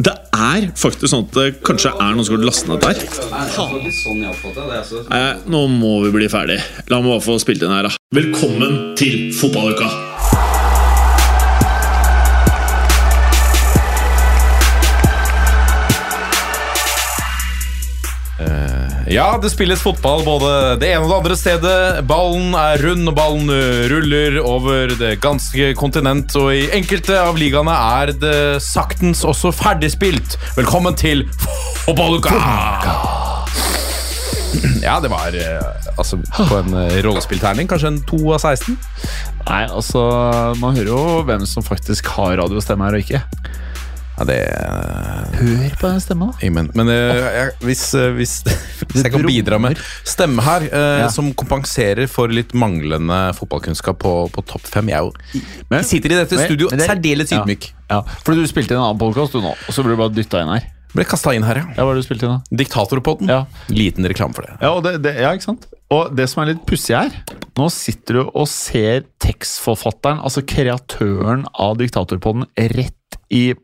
Det er faktisk sånn at det kanskje er noen som har lastet ned der. Nei, nå må vi bli ferdig. La meg bare få spilt inn her, da. Velkommen til fotballuka! Ja, det spilles fotball både det ene og det andre stedet. Ballen er rund, og ballen ruller over det ganske kontinent. Og i enkelte av ligaene er det saktens også ferdigspilt. Velkommen til fotballuka! Ja, det var altså på en rollespillterning. Kanskje en 2 av 16? Nei, altså, Man hører jo hvem som faktisk har radiostemme her og ikke. Ja, det Hør på den stemma. Amen. Men eh, jeg, hvis, eh, hvis, hvis jeg kan bidra med stemme her, eh, Ja. som kompenserer for litt manglende fotballkunnskap på, på topp fem Jeg jo Men- sitter i dette studio det- særdeles ydmyk. Ja, for du spilte i en annen podkast nå, og så ble du bare dytta inn her. Ble kasta inn her, ja. Ja, hva du spilte inn da? Diktatorpodden. Ja. Liten reklame for det. Ja, det, det, ja, ikke sant? Og det som er litt pussig her Nå sitter du og ser tekstforfatteren, altså kreatøren av Diktatorpodden, rett i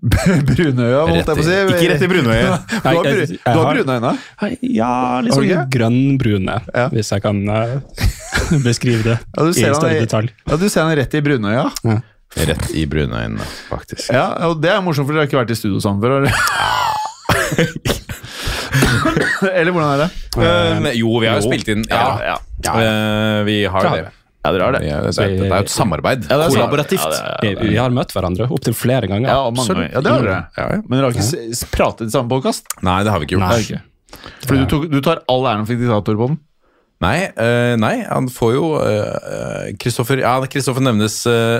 brunøya, holdt jeg på å si. Ikke rett i brunøyet. Du har, bru, du har brune øyne. Ja, litt sånn okay. grønnbrune, Ja. hvis jeg kan eh, beskrive det Ja, i han større detalj. Ja, du ser han rett i brunøya. Rett i brunøyene, faktisk. Ja, og det er morsomt, for dere har ikke vært i studio sammen før. eller? eller hvordan er det? Um, jo, vi har jo spilt inn. Ja, Ja, ja. Eh, vi har jo det. Ja, dere har det. Ja, det, er, det er jo et samarbeid. Ja, er Kollaborativt. Ja, det Vi, vi har møtt hverandre opptil flere ganger. Ja, mange ja, det har dere. Ja, ja. Men dere har ikke pratet i samme podkast? Nei, det har vi ikke gjort. Nei. ikke. Fordi du, tok, du tar all æren for diktator på den? Nei, uh, nei, han får jo Kristoffer Kristoffer Ja, Kristoffer nevnes uh,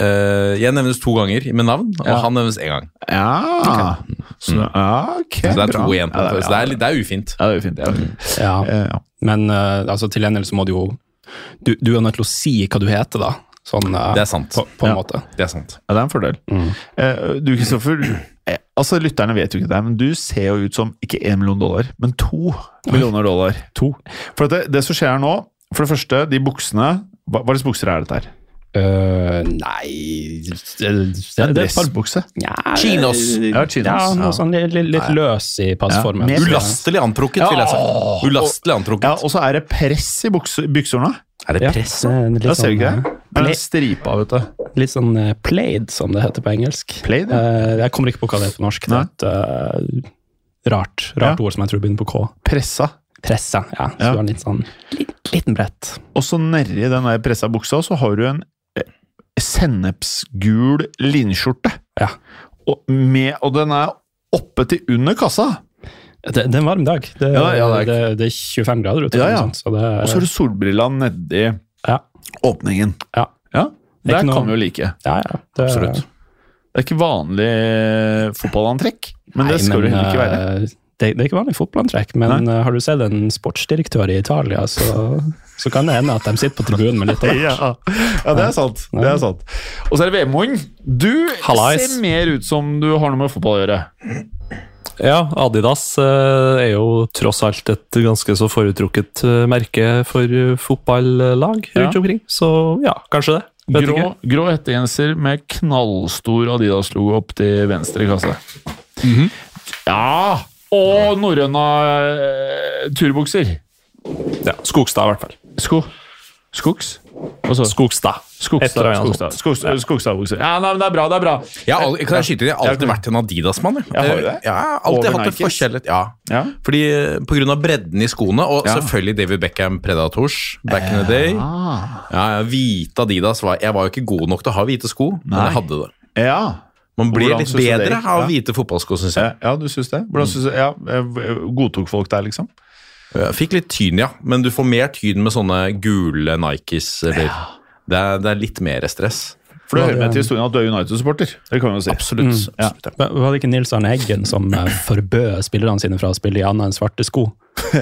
eh, Jeg nevnes to ganger med navn, og han nevnes én gang. Ja. Så, okay, ok. Så det er to igjen. så det er, det er ufint. Ja, det er ufint. Eh. Men eh, altså, til gjengjeld så må du jo du, du er nødt til å si hva du heter, da. Sånn, eh, Det er sant. På, på en Ja. måte. Det er sant. Ja, det er en fordel. Mm. du, Kristoffer, eh, altså lytterne vet jo ikke det, men du ser jo ut som ikke én million dollar, men to millioner dollar. To. For at det, det som skjer her nå, for det første, de buksene Hva, hva slags bukser er dette her? Eh, nei det, det, Det er det, det, dressbukse. ja, Chinos. Ja, chinos. Ja, noe Ja. sånn litt, litt, litt løs i passformen. Ja, Ulastelig antrukket, vil jeg si. Ulastelig antrukket. Ja, og så er det press i bukse. Er det Ja, press? det er litt ser du sånn, ikke eh, det? Det er stripa, vet du. Litt sånn uh, played, som det heter på engelsk. Played? ja. Eh, jeg kommer ikke på hva det er på norsk. Det er et eh, rart, rart Ja. ord som jeg tror begynner på K. Pressa. Pressa, ja. Så Ja. du har litt sånn liten brett. Og så nedi den der pressa buksa, så har du en eh, sennepsgul linskjorte. Ja. Og, med, og den er oppe til under kassa. Det, det er en varm dag. Det, Ja, ja, det er- det, er 25 grader ute. Ja, sånt, Så det, Og så har du solbrillene nedi ja, åpningen. ja, Ja, Det er noe- kan vi jo like. ja, ja. Det, Absolutt. Det er ikke vanlig fotballantrekk, men det skal skal du heller ikke eh, være. Det, det er ikke vanlig fotballantrekk, men uh, har du sett en sportsdirektør i Italia, så, så kan det hende at de sitter på tribunen med litt av hvert. Ja, ja, det er sant. Det er sant. Og så er det Vemund. Du Hallais. ser mer ut som du har noe med fotball å gjøre. Ja, Adidas eh, er jo tross alt et ganske så foretrukket eh, merke for fotballag Ja. rundt omkring. Så ja, kanskje det. Vet Grå, ikke. grå hettegenser med knallstor Adidas-logo opp til venstre kasse. -hmm. Ja! Og norrøna eh, turbukser. Ja, Skogstad, i hvert fall. Sko. Skogs? Også. så? Skogstad. Skogstad. Skogstad. Skogstad. Skogstad-bukser. Ja, nei, men det er bra. det er bra. Jeg har, kan jeg skyte inn? Jeg har alltid vært en Adidas-mann. jeg. Ja, har du det? Ja, jeg har alltid Over hatt en Nikes? forskjellighet. Ja. Ja. Fordi eh, På grunn av bredden i skoene, og Ja. selvfølgelig David Beckham Predators back in the day. Ja, ja, Hvite Adidas var Jeg var jo ikke god nok til å ha hvite sko, men jeg hadde det. ja. Man blir Hvordan litt synes bedre av Ja. hvite fotballsko, syns jeg. Ja, ja, du syns det? Hvordan synes du, ja, eh, Godtok folk deg, liksom? Jeg fikk litt tyn, ja, men du får mer tyn med sånne gule Nikes. Eller, det, er, det er litt mer stress. For det hører med til historien at du er United-supporter. Det kan vi jo si. Absolutt. Ja. absolutt ja. Men Var det ikke Nils Arne Eggen som eh, forbød spillerne sine fra å spille i annet enn svarte sko?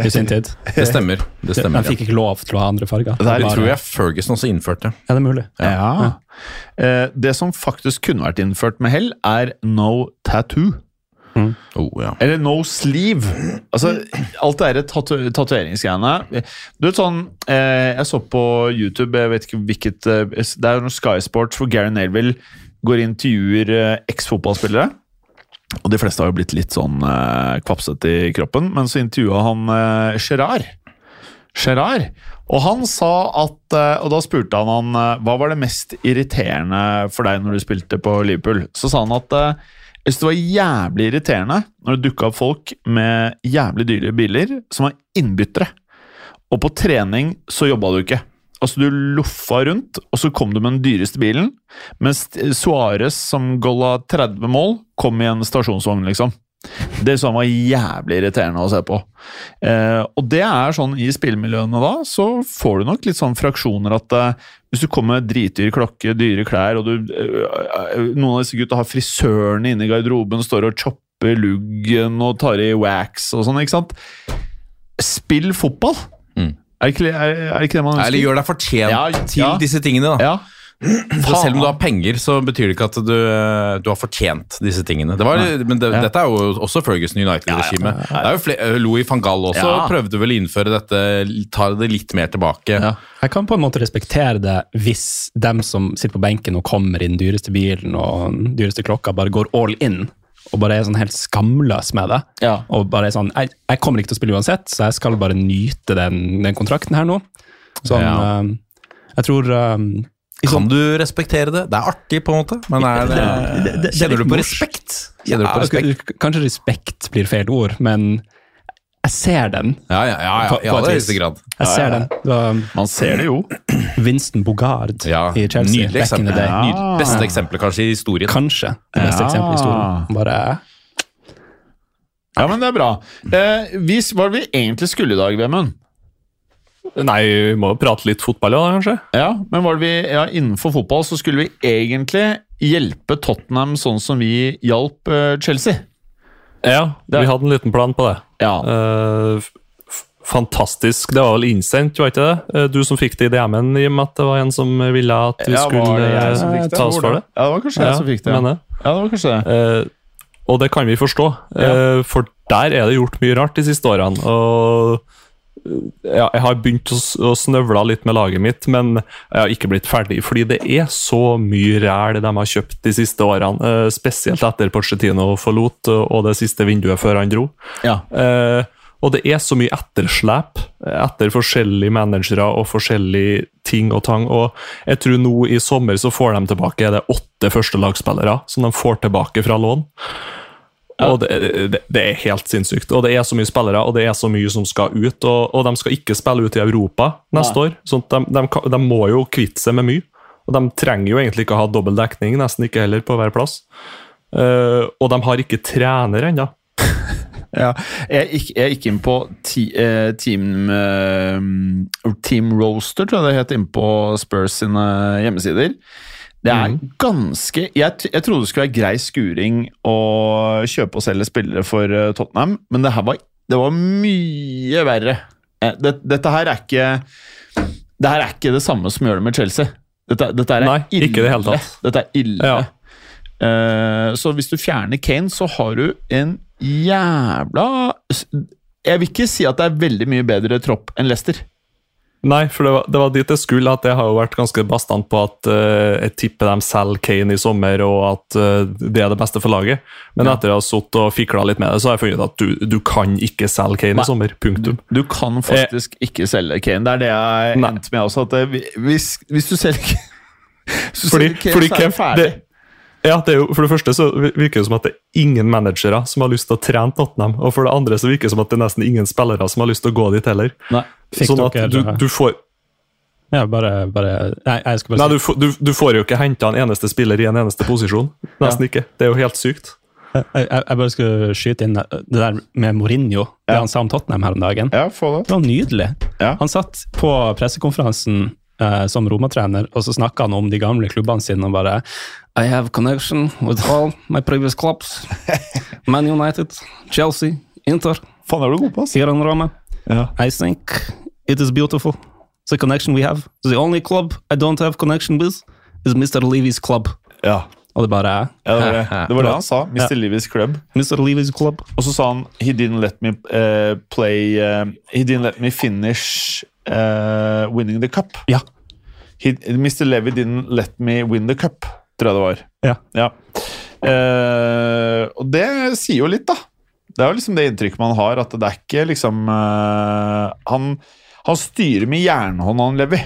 I sin tid. Det stemmer. det stemmer Han fikk ikke lov til å ha andre farger. Det er Bare- tror jeg Ferguson også innførte. Ja, det er mulig. Ja. Eh, det som faktisk kunne vært innført med hell, er no tattoo. Oh, ja. Eller no sleeve. Altså, alt det derre tatu tatoveringsgreiene. Du vet sånn eh, Jeg så på YouTube, jeg vet ikke hvilket eh, Det er jo noe Sky Sports hvor Gary Neville går og intervjuer eh, eks-fotballspillere. Og de fleste har jo blitt litt sånn eh, kvapsete i kroppen, men så intervjua han eh, Gerard. Gerard. Og han sa at eh, Og da spurte han han eh, hva var det mest irriterende for deg når du spilte på Liverpool. Så sa han at eh, jeg synes det var jævlig irriterende når det dukka opp folk med jævlig dyre biler som var innbyttere. Og på trening så jobba du ikke. Altså Du loffa rundt, og så kom du med den dyreste bilen. Mens Suárez, som golla 30 mål, kom i en stasjonsvogn, liksom. Det som var jævlig irriterende å se på. Eh, og det er sånn i spillmiljøene da, så får du nok litt sånn fraksjoner at eh, hvis du kommer med dritdyr klokke, dyre klær, og du eh, Noen av disse gutta har frisørene inne i garderoben, står og chopper luggen og tar i wax og sånn, ikke sant? Spill fotball! Mm. Er, det ikke, er, er det ikke det man ønsker? Eller gjør deg fortjent Ja, til ja. disse tingene, da. Ja. For selv om du har penger, så betyr det ikke at du, du har fortjent disse tingene. Det var, men det, Ja. dette er jo også Ferguson United-regimet. Ja, ja, Louis van Gall også Ja. prøvde vel å innføre dette, ta det litt mer tilbake. Ja. Jeg kan på en måte respektere det hvis dem som sitter på benken og kommer i den dyreste bilen og den dyreste klokka, bare går all in og bare er sånn helt skamløs med det. Ja. Og bare er sånn jeg, jeg kommer ikke til å spille uansett, så jeg skal bare nyte den, den kontrakten her nå. Sånn, Ja. uh, jeg tror eh, Kan sånn- du respektere det? Det er artig, på en måte. Men er det, det- det- det er kjenner du på respekt? Ja, på respekt? Kanskje respekt blir feil ord, men jeg ser den. Ja, ja, ja, ja, ja i er vis. grad. Jeg ser den. Det var Man ser det jo. Winston Bogard Ja, i Chelsea Nydelig back in the eksempel. day. Ja. Nydelig. Beste eksempelet kanskje i historien. Kanskje det beste Ja. eksempelet i historien. Bare Ja, men det er bra. Eh, vi, hva var det vi egentlig skulle i dag, Vemund? Nei, vi må jo prate litt fotball, ja, kanskje? Ja, men var det vi, ja, innenfor fotball så skulle vi egentlig hjelpe Tottenham sånn som vi hjalp eh, Chelsea. Ja, Det- vi hadde en liten plan på det. Ja. Eh, f- fantastisk. Det var vel innsendt, var ikke det? Eh, Du som fikk det i DM-en, i og med at det var en som ville at vi Ja, skulle eh, ta oss for det. Ja, det var kanskje jeg som fikk det. mener jeg. Ja, det var kanskje det. Uh, og det kan vi forstå, eh, for der er det gjort mye rart de siste årene. Og ja, jeg har begynt å, å snøvle litt med laget mitt, men jeg har ikke blitt ferdig. Fordi det er så mye ræl de har kjøpt de siste årene. eh, spesielt etter Porcetino forlot og og det siste vinduet før han dro. Ja. Eh, og det er så mye etterslep etter forskjellige managere og forskjellige ting og tang. Og jeg tror nå i sommer så får de tilbake det åtte førstelagsspillere som de får tilbake fra lån. Og det, det, det er helt sinnssykt. Og det er så mye spillere, og det er så mye som skal ut. Og, og de skal ikke spille ut i Europa neste år. sånn at de, de, de må jo kvitte seg med mye. Og de trenger jo egentlig ikke å ha dobbel dekning, nesten ikke heller, på hver plass. Uh, og de har ikke trener ennå. Ja. Jeg, gikk, jeg gikk inn på ti, eh, team, eh, team Roaster, tror jeg det het, inn på Spurs sine hjemmesider. Det er ganske jeg, jeg trodde det skulle være grei skuring å kjøpe og selge spillere for eh, Tottenham, men det her var, det var mye verre. Eh, Det, dette her er ikke Det her er ikke det samme som gjør det med Chelsea. Dette, dette er Nei, ille. ikke det hele tatt. Dette er ille. Ja. Uh, så hvis du fjerner Kane, så har du en jævla Jeg vil ikke si at det er veldig mye bedre tropp enn Leicester. Nei, for det var, det var dit jeg skulle. at Jeg har jo vært ganske bastant på at uh, jeg tipper de selger Kane i sommer, og at uh, det er det beste for laget. Men Ja. etter jeg har sittet og fikla litt med det, så har jeg funnet ut at du, du kan ikke selge Kane Nei. i sommer. Punktum. Du kan faktisk ikke selge Kane. Det er det jeg Nei. endte med også. At hvis, hvis du selger Hvis du Fordi, selger Kane, fordi så er du ferdig. det, ja, det er jo, For det første så virker det som at det er ingen managere som har lyst til å trene Tottenham. Og for det andre så virker det som at det er nesten ingen spillere som har lyst til å gå dit heller. Nei. Fikk sånn at dere- du, du får Ja, bare, bare Nei, jeg skal bare Nei, si du, får- du, du får jo ikke henta en eneste spiller i en eneste posisjon. Nesten ikke. Det er jo helt sykt. jeg, jeg, jeg bare skulle skyte inn det der med Mourinho, det Ja. han sa om Tottenham her om dagen. Ja, få det. Det var nydelig. Ja. Han satt på pressekonferansen eh, som Roma-trener, og så snakka han om de gamle klubbene sine og bare I have connection with all my previous clubs. Man United, Chelsea, Inter, Faen, er du god på, ass. Fioren Roma. Ja. I think it is beautiful. The connection we have. The only club I don't have connection with is Mr. Levy's club. Ja. Og det er Ja, det, var det. det var det han sa. Mr. Levy's Club. Mr. Levy's club. Og så sa han He didn't let me uh, play uh, He didn't let me finish uh, winning the cup. Ja. He, Mr. Levy didn't let me win the cup, tror jeg det var. Ja. Eh, og det sier jo litt, da. Det er jo liksom det inntrykket man har, at det er ikke liksom han, han styrer med jernhånda, han Levi.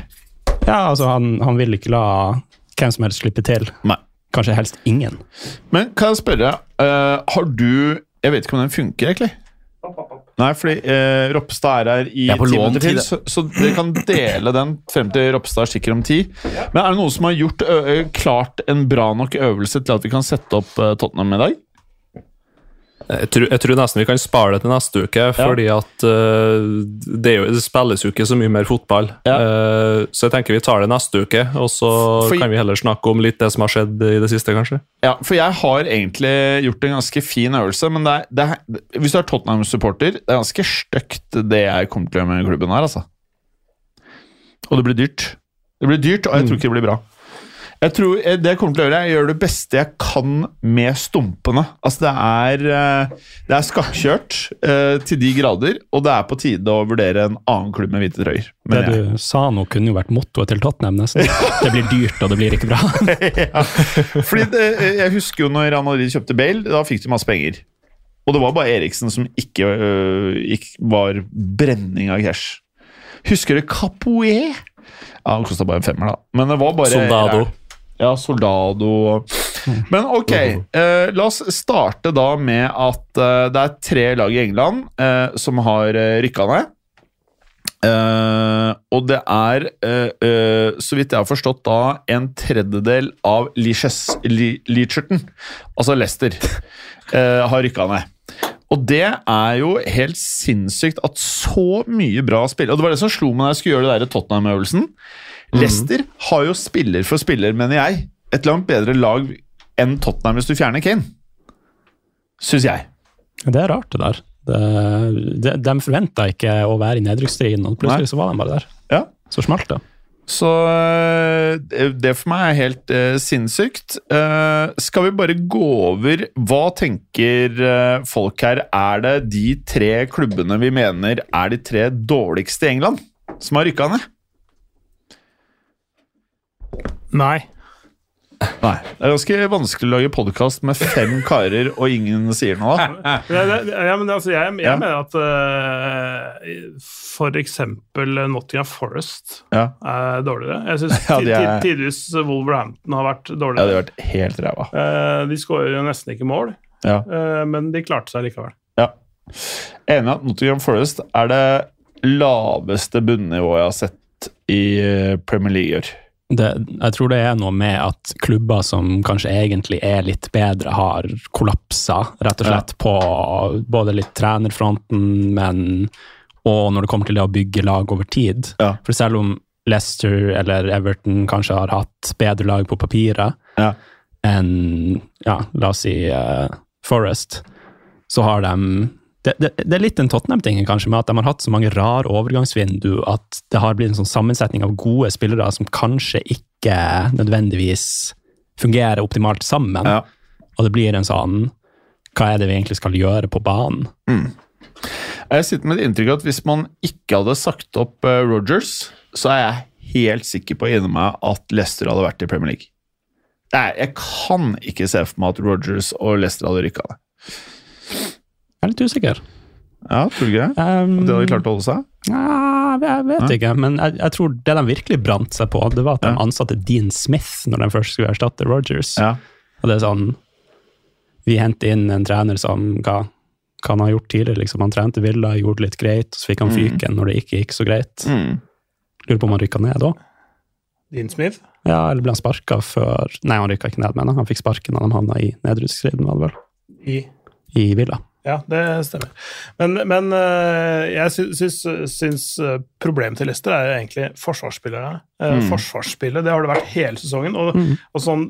Ja, altså, han, han vil ikke la hvem som helst slippe til. Nei. Kanskje helst ingen. Men kan jeg spørre, uh, har du Jeg vet ikke om den funker, egentlig. Nei, fordi eh, Ropstad er her i er ti minutter til, så, så dere kan dele den frem til Ropstad er sikker om ti. Men er det noen som har gjort klart en bra nok øvelse til at vi kan sette opp eh, Tottenham i dag? Jeg tror, jeg tror nesten vi kan spare det til neste uke, fordi at uh, det, jo, det spilles jo ikke så mye mer fotball. Ja. Uh, så jeg tenker vi tar det neste uke, og så For- kan vi heller snakke om litt det som har skjedd i det siste, kanskje. Ja, for jeg har egentlig gjort en ganske fin øvelse, men det er, det er, hvis du er Tottenham-supporter, det er ganske stygt det jeg kommer til å gjøre med klubben her, altså. Og det blir dyrt. Det blir dyrt, og jeg tror ikke det blir bra. Jeg tror eh, Det jeg kommer til å gjøre, jeg gjør det beste jeg kan med stumpene. Altså, det er, eh, det er skakkjørt eh, til de grader, og det er på tide å vurdere en annen klubb med hvite trøyer. Det du jeg, sa nå, kunne jo vært mottoet til Tottenham, nesten. Det blir dyrt, og det blir ikke bra. ja. Fordi det, jeg husker jo når Real Madrid kjøpte Bale, da fikk de masse penger. Og det var bare Eriksen som ikke, øh, ikke var brenning av cash. Husker du Capoe? Ja, han kosta bare en femmer, da. Men det var bare Soldado. Ja, Soldado. Men ok, eh, la oss starte da med at eh, det er tre lag i England eh, som har uh, rykka ned. Eh, og det er, eh, eh, så vidt jeg har forstått, da en tredjedel av Leacherton, altså Leicester, eh, har rykka ned. Og det er jo helt sinnssykt at så mye bra spill Og det var det som slo meg da jeg skulle gjøre det der Tottenham-øvelsen. Leicester har jo spiller for spiller, mener jeg, et langt bedre lag enn Tottenham hvis du fjerner Kane. Syns jeg. Det er rart, det der. De de forventa ikke å være i nedrykksstriden, og plutselig så var de bare der. Ja. Så smalt det. Så øh, det- for meg er helt øh, sinnssykt. Eh, skal vi bare gå over Hva tenker øh, folk her? Er det de tre klubbene vi mener er de tre dårligste i England, som har rykka ned? Nei. Nei. Det er ganske vanskelig å lage podkast med fem karer, og ingen sier noe. ja, men altså, jeg, jeg Ja. mener at uh, for eksempel Nottingham Forest Ja, er dårligere. Jeg syns Ja, er- tidvis Wolverhampton har vært ja de dårligere. vært helt ræva. Uh, de skårer jo nesten ikke mål, Ja. eh, men de klarte seg likevel. Ja. Enig at Nottingham Forest er det laveste bunnivået jeg har sett i eh, Premier League i år. Det. Jeg tror det er noe med at klubber som kanskje egentlig er litt bedre, har kollapsa, rett og slett, på både litt trenerfronten, men og når det kommer til det å bygge lag over tid. Ja. For selv om Leicester eller Everton kanskje har hatt bedre lag på papiret Ja. enn ja, la oss si uh, Forest, så har de det, det, det er litt den Tottenham-tingen kanskje, med at de har hatt så mange rare overgangsvindu at det har blitt en sånn sammensetning av gode spillere som kanskje ikke nødvendigvis fungerer optimalt sammen. Ja. Og det blir en sånn Hva er det vi egentlig skal gjøre på banen? Jeg sitter med et inntrykk av at hvis man ikke hadde sagt opp uh, Rogers, så er jeg helt sikker på inni meg at Leicester hadde vært i Premier League. Nei, jeg kan ikke se for meg at Rogers og Leicester hadde rykka ned. Jeg er litt usikker. Ja, tror du ikke det? Um, At de hadde klart å holde seg? Ja, jeg vet ikke, men jeg, jeg tror det de virkelig brant seg på, det var at de Ja. ansatte Dean Smith når de først skulle erstatte Rogers. Ja. Og det er sånn Vi henter inn en trener som hva, hva han har gjort tidligere. liksom Han trente Villa, gjorde det litt greit, og så fikk han Mm. fyken når det ikke gikk så greit. Mm. Lurer på om han rykka ned da? Dean Smith? Ja, eller ble han sparka før Nei, han rykka ikke ned, mener jeg. Han fikk sparken da de havna i nedrykksstriden, var det vel? I I Villa. Ja, det stemmer. Men, men eh, jeg sy- syns, syns eh, problemet til Leicester er egentlig forsvarsspillerne. Eh, Mm. Forsvarsspillet, det har det vært hele sesongen. Og, Mm. og sånn,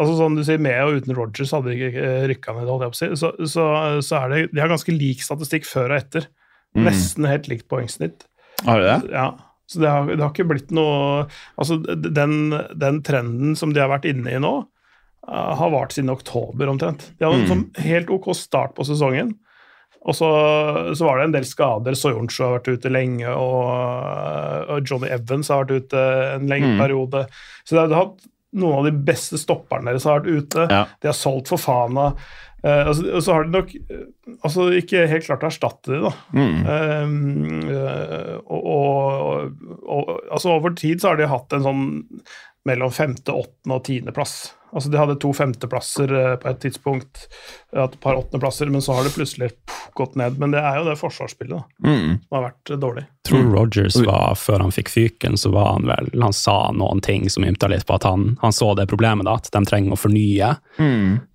altså sånn du sier, med og uten Rogers hadde de ikke rykka ned, holdt jeg på å si. Så, så, så er det De har ganske lik statistikk før og etter. Nesten helt likt poengsnitt. Har du det? Ja, så det har, det har ikke blitt noe Altså, den, den trenden som de har vært inne i nå, har vart siden oktober omtrent. De hadde en sånn helt ok start på sesongen. Og så, så var det en del skader. Soyuncu har vært ute lenge, og, og Johnny Evans har vært ute en lenge periode. Så de har hatt noen av de beste stopperne deres har vært ute. Ja. De har solgt for Fana. Eh, altså, og så har de nok eh, altså, ikke helt klart å erstatte dem, da. Um, eh, og, og, og altså over tid så har de hatt en sånn mellom femte, åttende og tiendeplass. Altså de hadde to femteplasser eh, på et tidspunkt, et par åttendeplasser, men så har det plutselig gått ned. Men det er jo det forsvarsspillet da, Mm. som har vært eh, dårlig. tror Rogers var, før han fikk fyken, så var han vel Han sa noen ting som ymta litt på at han, han så det problemet, da, at de trenger å fornye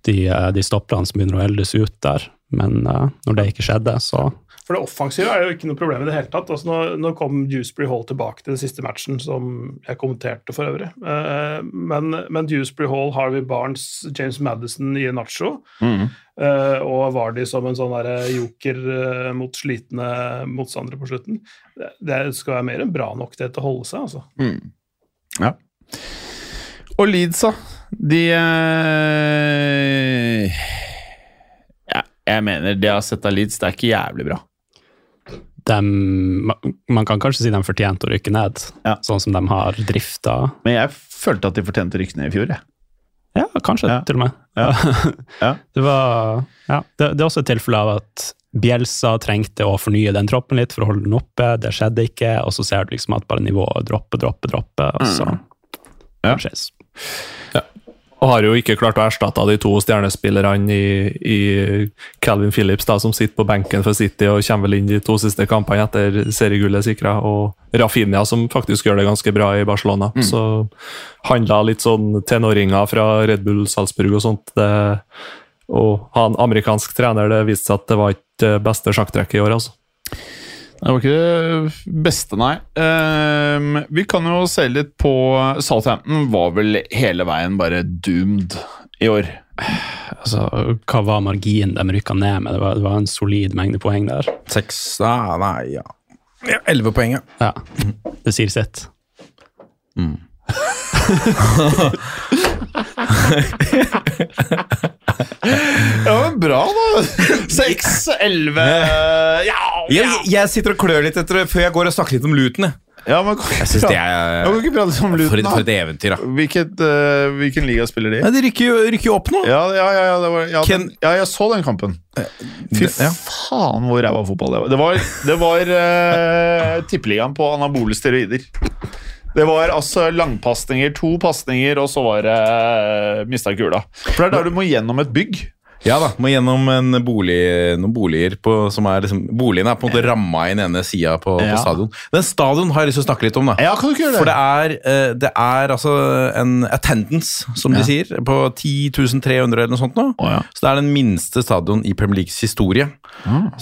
de, eh, de stopperne som begynner å eldes ut der. Men uh, når det ikke skjedde, så For det offensive er jo ikke noe problem i det hele tatt. Altså, nå, nå kom Dewsbury Hall tilbake til den siste matchen, som jeg kommenterte for øvrig. Uh, men, men Dewsbury Hall, Harvey Barnes, James Madison, i Nacho eh, og Vardy som en sånn der joker uh, mot slitne motstandere på slutten. Det, det skal være mer enn bra nok det til å holde seg, altså. Ja. Og Leeds, da. De eh, Ja, jeg mener det jeg har sett av Leeds, det er ikke jævlig bra. Dem, Man kan kanskje si de fortjente å rykke ned, Ja. sånn som de har drifta. Men jeg følte at de fortjente å rykke ned i fjor, jeg. Ja, kanskje Ja. til og med. Ja. Ja. Det, var, ja, det, det er også et tilfelle av at Bjelsa trengte å fornye den troppen litt for å holde den oppe. Det skjedde ikke, og så ser du liksom at bare nivået dropper, dropper, dropper. Og så Mm. Ja. skjes. Og har jo ikke klart å erstatte de to stjernespillerne i, i Calvin Phillips, da, som sitter på benken for City og kommer vel inn de to siste kampene etter seriegullet sikra, og Rafinha, som faktisk gjør det ganske bra i Barcelona. Så handla litt sånn tenåringer fra Red Bull Salzburg og sånt. Det, og ha en amerikansk trener, det viste seg at det var ikke beste sjakktrekket i år, altså. Det var ikke det beste, nei. Um, vi kan jo se litt på Southampton. Var vel hele veien bare doomed i år. Altså, hva var marginen de rykka ned med? Det var, det var en solid mengde poeng der. Seks Nei, ja. Ja, Elleve poeng, ja. Ja, det sier sitt. Ja, men bra, da! Seks, elleve Ja! Jeg, jeg sitter og klør litt etter før jeg går og snakker litt om luten. Ja, men jeg synes det Ja, er kan ikke prate om for, for et eventyr, da. Hvilket, uh, hvilken liga spiller de? Ja, de rykker jo, rykker opp nå. Ja, ja, ja, ja, det var, ja, Ken- den, ja, jeg så den kampen. Fy det- ja. faen hvor ræva fotball det var. Det var, det var uh, tippeligaen på anabole steroider. Det var altså langpasninger, to pasninger, og så var det uh, mista kula. For det er da du må gjennom et bygg. Ja da, må gjennom en bolig, noen boliger på, som er liksom Boligene er på en måte ramma i den ene sida på, på stadion. Den stadion har jeg lyst til å snakke litt om, da. Ja, kan du ikke gjøre det? For det er, eh, det er altså en attendance, som de sier, på 10.300 eller noe sånt nå. Oh, ja. Så det er den minste stadion i Premier Leagues historie.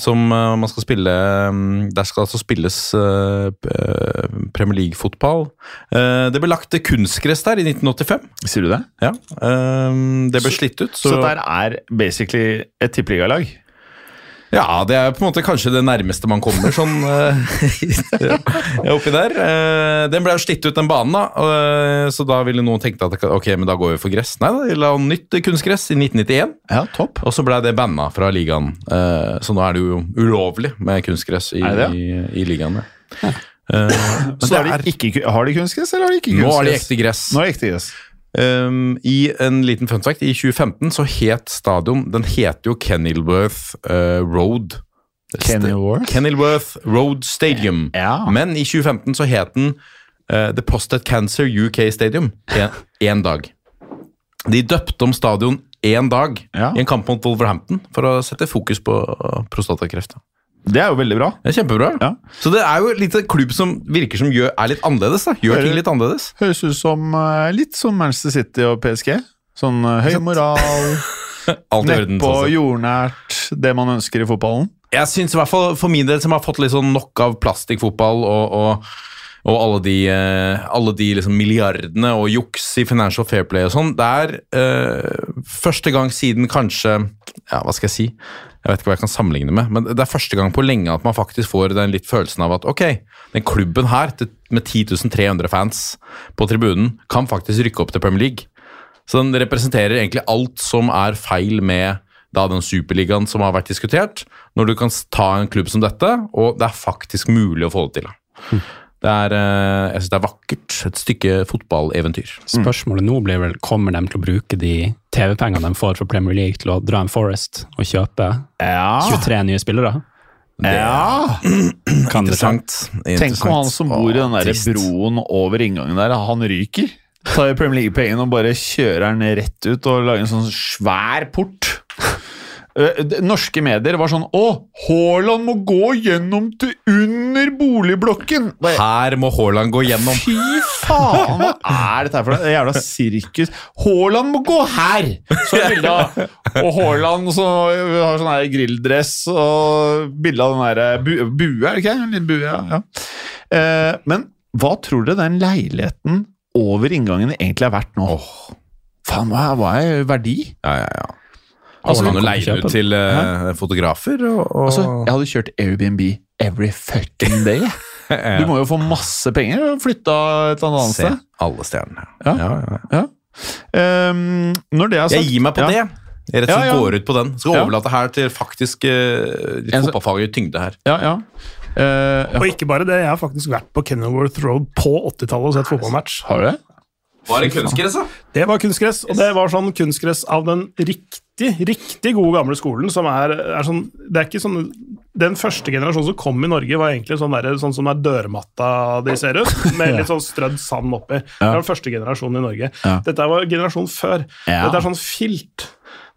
Som eh, man skal spille mm, Der skal altså spilles eh, Premier League-fotball. Det ble lagt kunstgress der i 1985. Sier du det? Ja, Det ble slitt ut. Så, dette er basically et tippeligalag? Ja, det er på en måte kanskje det nærmeste man kommer sånn uh, oppi der. Uh, Den ble jo slitt ut, den banen, da. Uh, Så da ville noen tenkt at ok, men da går vi for gress. Nei da, de la nytt kunstgress i 1991. Ja, topp. Og så ble det banna fra ligaen. Så nå er det jo ulovlig med kunstgress i, i, i ligaen. ja. Uh, Så er, de, er, ikke, har de kunstgress, eller har de ikke kunstgress? nå har det ekte gress. Nå er det ekte gress. Um, I en liten fun fact, i 2015 så het stadion Den heter jo Kenilworth uh, Road. Kenilworth? Kenilworth Road Stadium. Ja. Men i 2015 så het den uh, The Prostate Cancer UK Stadium én dag. De døpte om stadion én dag Ja. i en kamp mot Wolverhampton for å sette fokus på prostatakreft. Det er jo veldig bra. Det er kjempebra. Ja. Så det er jo litt en klubb som virker som gjør, er litt annerledes. da. Gjør ting litt annerledes. Høres ut som eh, litt som Manchester City og PSG. Sånn eh, høy moral, nedpå, sånn jordnært, det man ønsker i fotballen. Jeg synes i hvert fall for min del, som har fått litt sånn nok av plastikkfotball og, og, og alle de, eh, alle de liksom milliardene og juks i Financial Fair Play og sånn. Det er eh, første gang siden kanskje Ja, hva skal jeg si? Jeg vet ikke hva jeg kan sammenligne med, men det er første gang på lenge at man faktisk får den litt følelsen av at ok, den klubben her med 10.300 fans på tribunen kan faktisk rykke opp til Premier League. Så den representerer egentlig alt som er feil med da den superligaen som har vært diskutert, når du kan ta en klubb som dette, og det er faktisk mulig å få det til. Hm. Det er, eh, jeg synes det er vakkert. Et stykke fotballeventyr. Spørsmålet nå blir vel kommer de til å bruke de TV-pengene de får fra Premier League til å dra en Forest og kjøpe Ja. 23 nye spillere? ja. Kan det skje? Interessant. Tenk om han som bor i den der broen over inngangen der, han ryker. Tar Premier League-pengene og bare kjører den rett ut og lager en sånn svær port. Eh, Norske medier var sånn Å, Haaland må gå gjennom til under boligblokken! Her må Haaland gå gjennom. Fy faen, hva er dette her for noe? Jævla sirkus. Haaland må gå her! Så bilde av Og Haaland som har sånn her grilldress og bilde av den der bu bue, er det ikke? En liten bue, ja. ja. Eh, men hva tror dere den leiligheten over inngangen egentlig er verdt nå? Faen, hva er, hva er verdi? Ja, ja, ja. Altså, Altså, kan du kan leie ut til uh, fotografer? Og, og Altså, jeg hadde kjørt Airbnb every fucking day. Ja. Du må jo få masse penger og flytta et eller annet se sted. alle stjernene. Ja. Ja, ja. Um, når det er sagt Jeg gir meg på ja. det. Jeg rett og slett Ja, ja. går ut på den. Skal overlate her til faktisk uh, En- fotballfaglig tyngde her. Ja, ja. Eh, Og ikke bare det, jeg har faktisk vært på Kenilworth Road på 80-tallet og sett fotballmatch. har du det? Var det kunstgress, da? Det var kunstgress, og det var sånn kunstgress av den riktig, riktig gode gamle skolen, som er, er sånn Det er ikke sånn Den første generasjonen som kom i Norge, var egentlig sånn, der, sånn som er dørmatta de ser ut, med litt sånn strødd sand oppi. Det var den første generasjonen i Norge. Dette var generasjonen før. Dette er sånn filt.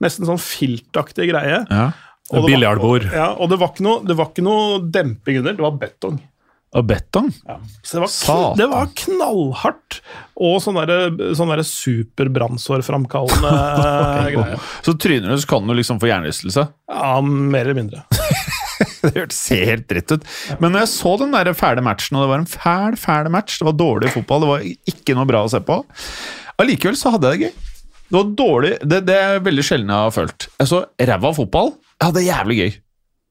Nesten sånn filtaktig greie. Ja. Og Biljardbord. Ja, og det var ikke noe, det var ikke noe demping under, det var betong. Og betong? Så det var, Satan. det var knallhardt! Og sånn derre sånn superbrannsårframkallende greier. Så tryner du, så kan du liksom få hjernerystelse. Ja, mer eller mindre. Det hørtes helt dritt ut. Men når jeg så den der fæle matchen, og det var en fæl, fæl match, det var dårlig fotball, det var ikke noe bra å se på, allikevel så hadde jeg det gøy. Det var dårlig, det, det er veldig sjelden jeg har følt. Jeg så ræva fotball, jeg hadde det jævlig gøy.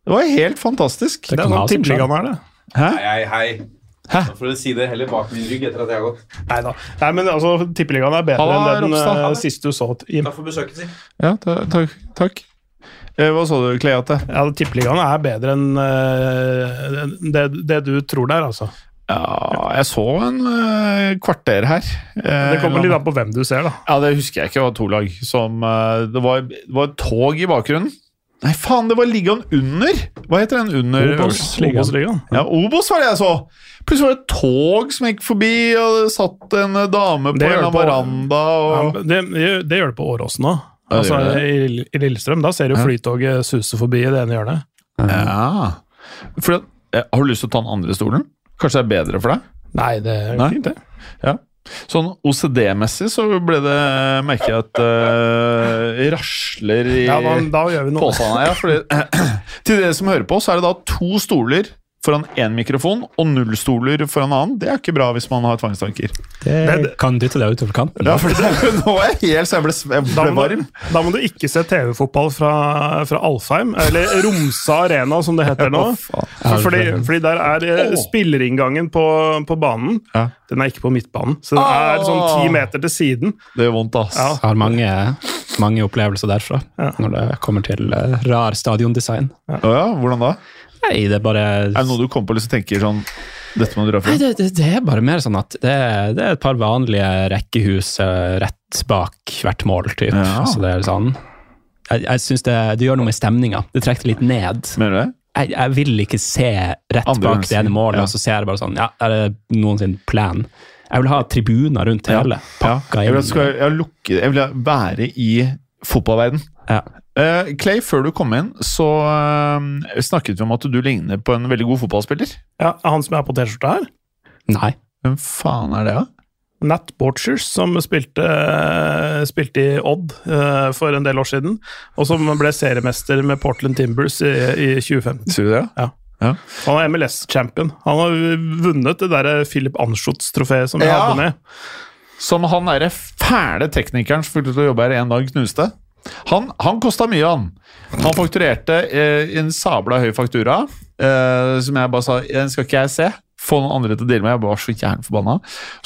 Det var helt fantastisk. Det er kan ha sånn tippeligaen er det. Hæ? Hei, hei. Hæ? Da får du si det heller bak min rygg etter at jeg har gått. Neida. Nei men altså, tippeligaen er bedre Halla, enn den Ropstad. eh, siste du så. Jim. Takk for besøket, si. Ja, ta- takk. takk. Eh, Hva så du, Kleate? Ja, tippeligaen er bedre enn eh, det, det du tror det er, altså. Ja, jeg så en eh, kvarter her. Eh, Det kommer litt an på hvem du ser, da. Ja, det husker jeg ikke. Det var to lag som eh, Det var, det var et tog i bakgrunnen. Nei, faen, det var ligaen under! Hva heter den under? Obos-ligaen. Ja, Obos var det jeg så! Plutselig var det et tog som gikk forbi, og det satt en dame på en veranda. Og... det, det, det gjør det på Åråsen òg. Altså, i, Lill- I Lillestrøm da ser du flytoget suse forbi i det ene hjørnet. Ja. For, eh, har du lyst til å ta den andre stolen? Kanskje det er bedre for deg? Nei, det er Nei. fint, det. Ja. Sånn OCD-messig så ble det merker jeg at uh, rasler i Ja, da, da gjør vi noe. påstanden. Ja, fordi, til dere som hører på, så er det da to stoler foran én mikrofon og null stoler foran annen. Det er ikke bra hvis man har tvangstanker. Det Det- kan dytte deg utover kanten. Ja, for det, nå er jeg helt så jeg ble, jeg Da ble må, varm. du, da må du ikke se TV-fotball fra, fra Alfheim, eller Romsa Arena, som det heter nå. For, fordi, fordi der er eh, spillerinngangen på, på banen. Ja. Den er ikke på midtbanen, så den er sånn ti meter til siden. Det gjør vondt, ass. Ja. Jeg har mange, mange opplevelser derfra Ja. når det kommer til eh, rar stadiondesign. Ja, hvordan da? Nei, det er bare Er det noe du kommer på og liksom tenker sånn Dette må du dra Nei, det, det, det er bare mer sånn at det, det er et par vanlige rekkehus eh, rett bak hvert mål, typ. Ja. Så det er sånn Jeg, jeg syns det, det gjør noe med stemninga. Det trekker det litt ned. Mener du det? Jeg, jeg vil ikke se rett Andre bak det ene målet, ja. og så ser jeg bare sånn Ja, er det noen sin plan? Jeg vil ha tribuner rundt hele. Ja. Pakka Jeg vil, inn. skal, jeg, lukke, jeg vil være i fotballverden. Ja. Eh, Clay, før du kom inn, så uh, snakket vi om at du ligner på en veldig god fotballspiller. Ja, Han som er på T-skjorta her, Nei. Hvem faen er det, da? Nat Borchers, som spilte, spilte i Odd for en del år siden, og som ble seriemester med Portland Timbers i, i 2015. Sier du det? Ja. Ja. Han er MLS-champion. Han har vunnet det der Philip Anschutz-trofeet som vi Ja. hadde med. Som han derre fæle teknikeren som fulgte til å jobbe her en dag, knuste. Han, han kosta mye, han. Han fakturerte eh, en sabla høy faktura, eh, som jeg bare sa Den skal ikke jeg se. Få noen andre til å deale med. Jeg var så jævlig.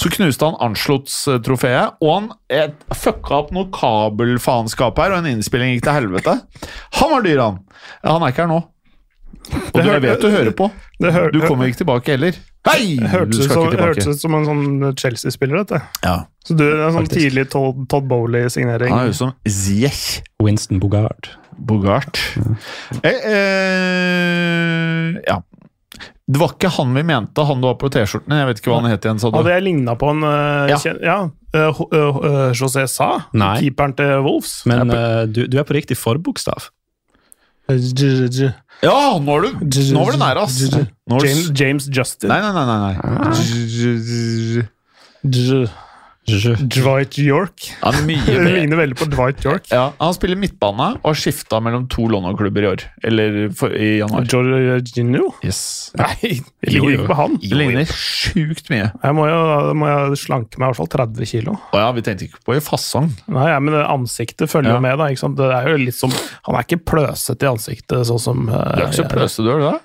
Så knuste han Anschlutz-trofeet, og han eh, fucka opp noe kabelfaenskap her, og en innspilling gikk til helvete. Han var dyr, han! Han er ikke her nå. Og du, jeg vet du hører på. Det hør, Du kommer ikke tilbake heller. Hei! Det hørtes ut som, en sånn Chelsea-spiller, dette. Ja, Så du, det er en sånn Faktisk. tidlig Todd, Todd Bowley-signering. Han er jo som Ziech. Winston Bogart. Bogart. Eh, eh, ja. Det var ikke han vi mente, han du har på T-skjorten. Jeg vet ikke hva han het igjen, sa du. Hadde jeg ligna på en uh, Ja. ja. ja Uh, eh, José Sa, Nei. keeperen til Wolves. Men du, du er på riktig forbokstav. Ja, nå, er du, nå var du nær, ass. James, James Justin. Nei, nei, nei. nei, nei. Dwight York. Ja, er ligner veldig på Dwight York. Ja, han spiller midtbane og har skifta mellom to London-klubber i år. Eller for, i januar. Jorginho? Yes. Nei, det ligner ikke på han. Det ligner sjukt mye. Jeg må jo må jeg slanke meg i hvert fall 30 kilo. Å ja, vi tenkte ikke på i fasong. Nei, ja, men ansiktet følger Ja. jo med. da? Det er jo litt som, Han er ikke pløsete i ansiktet, sånn som Du er ikke så pløsete, du er det?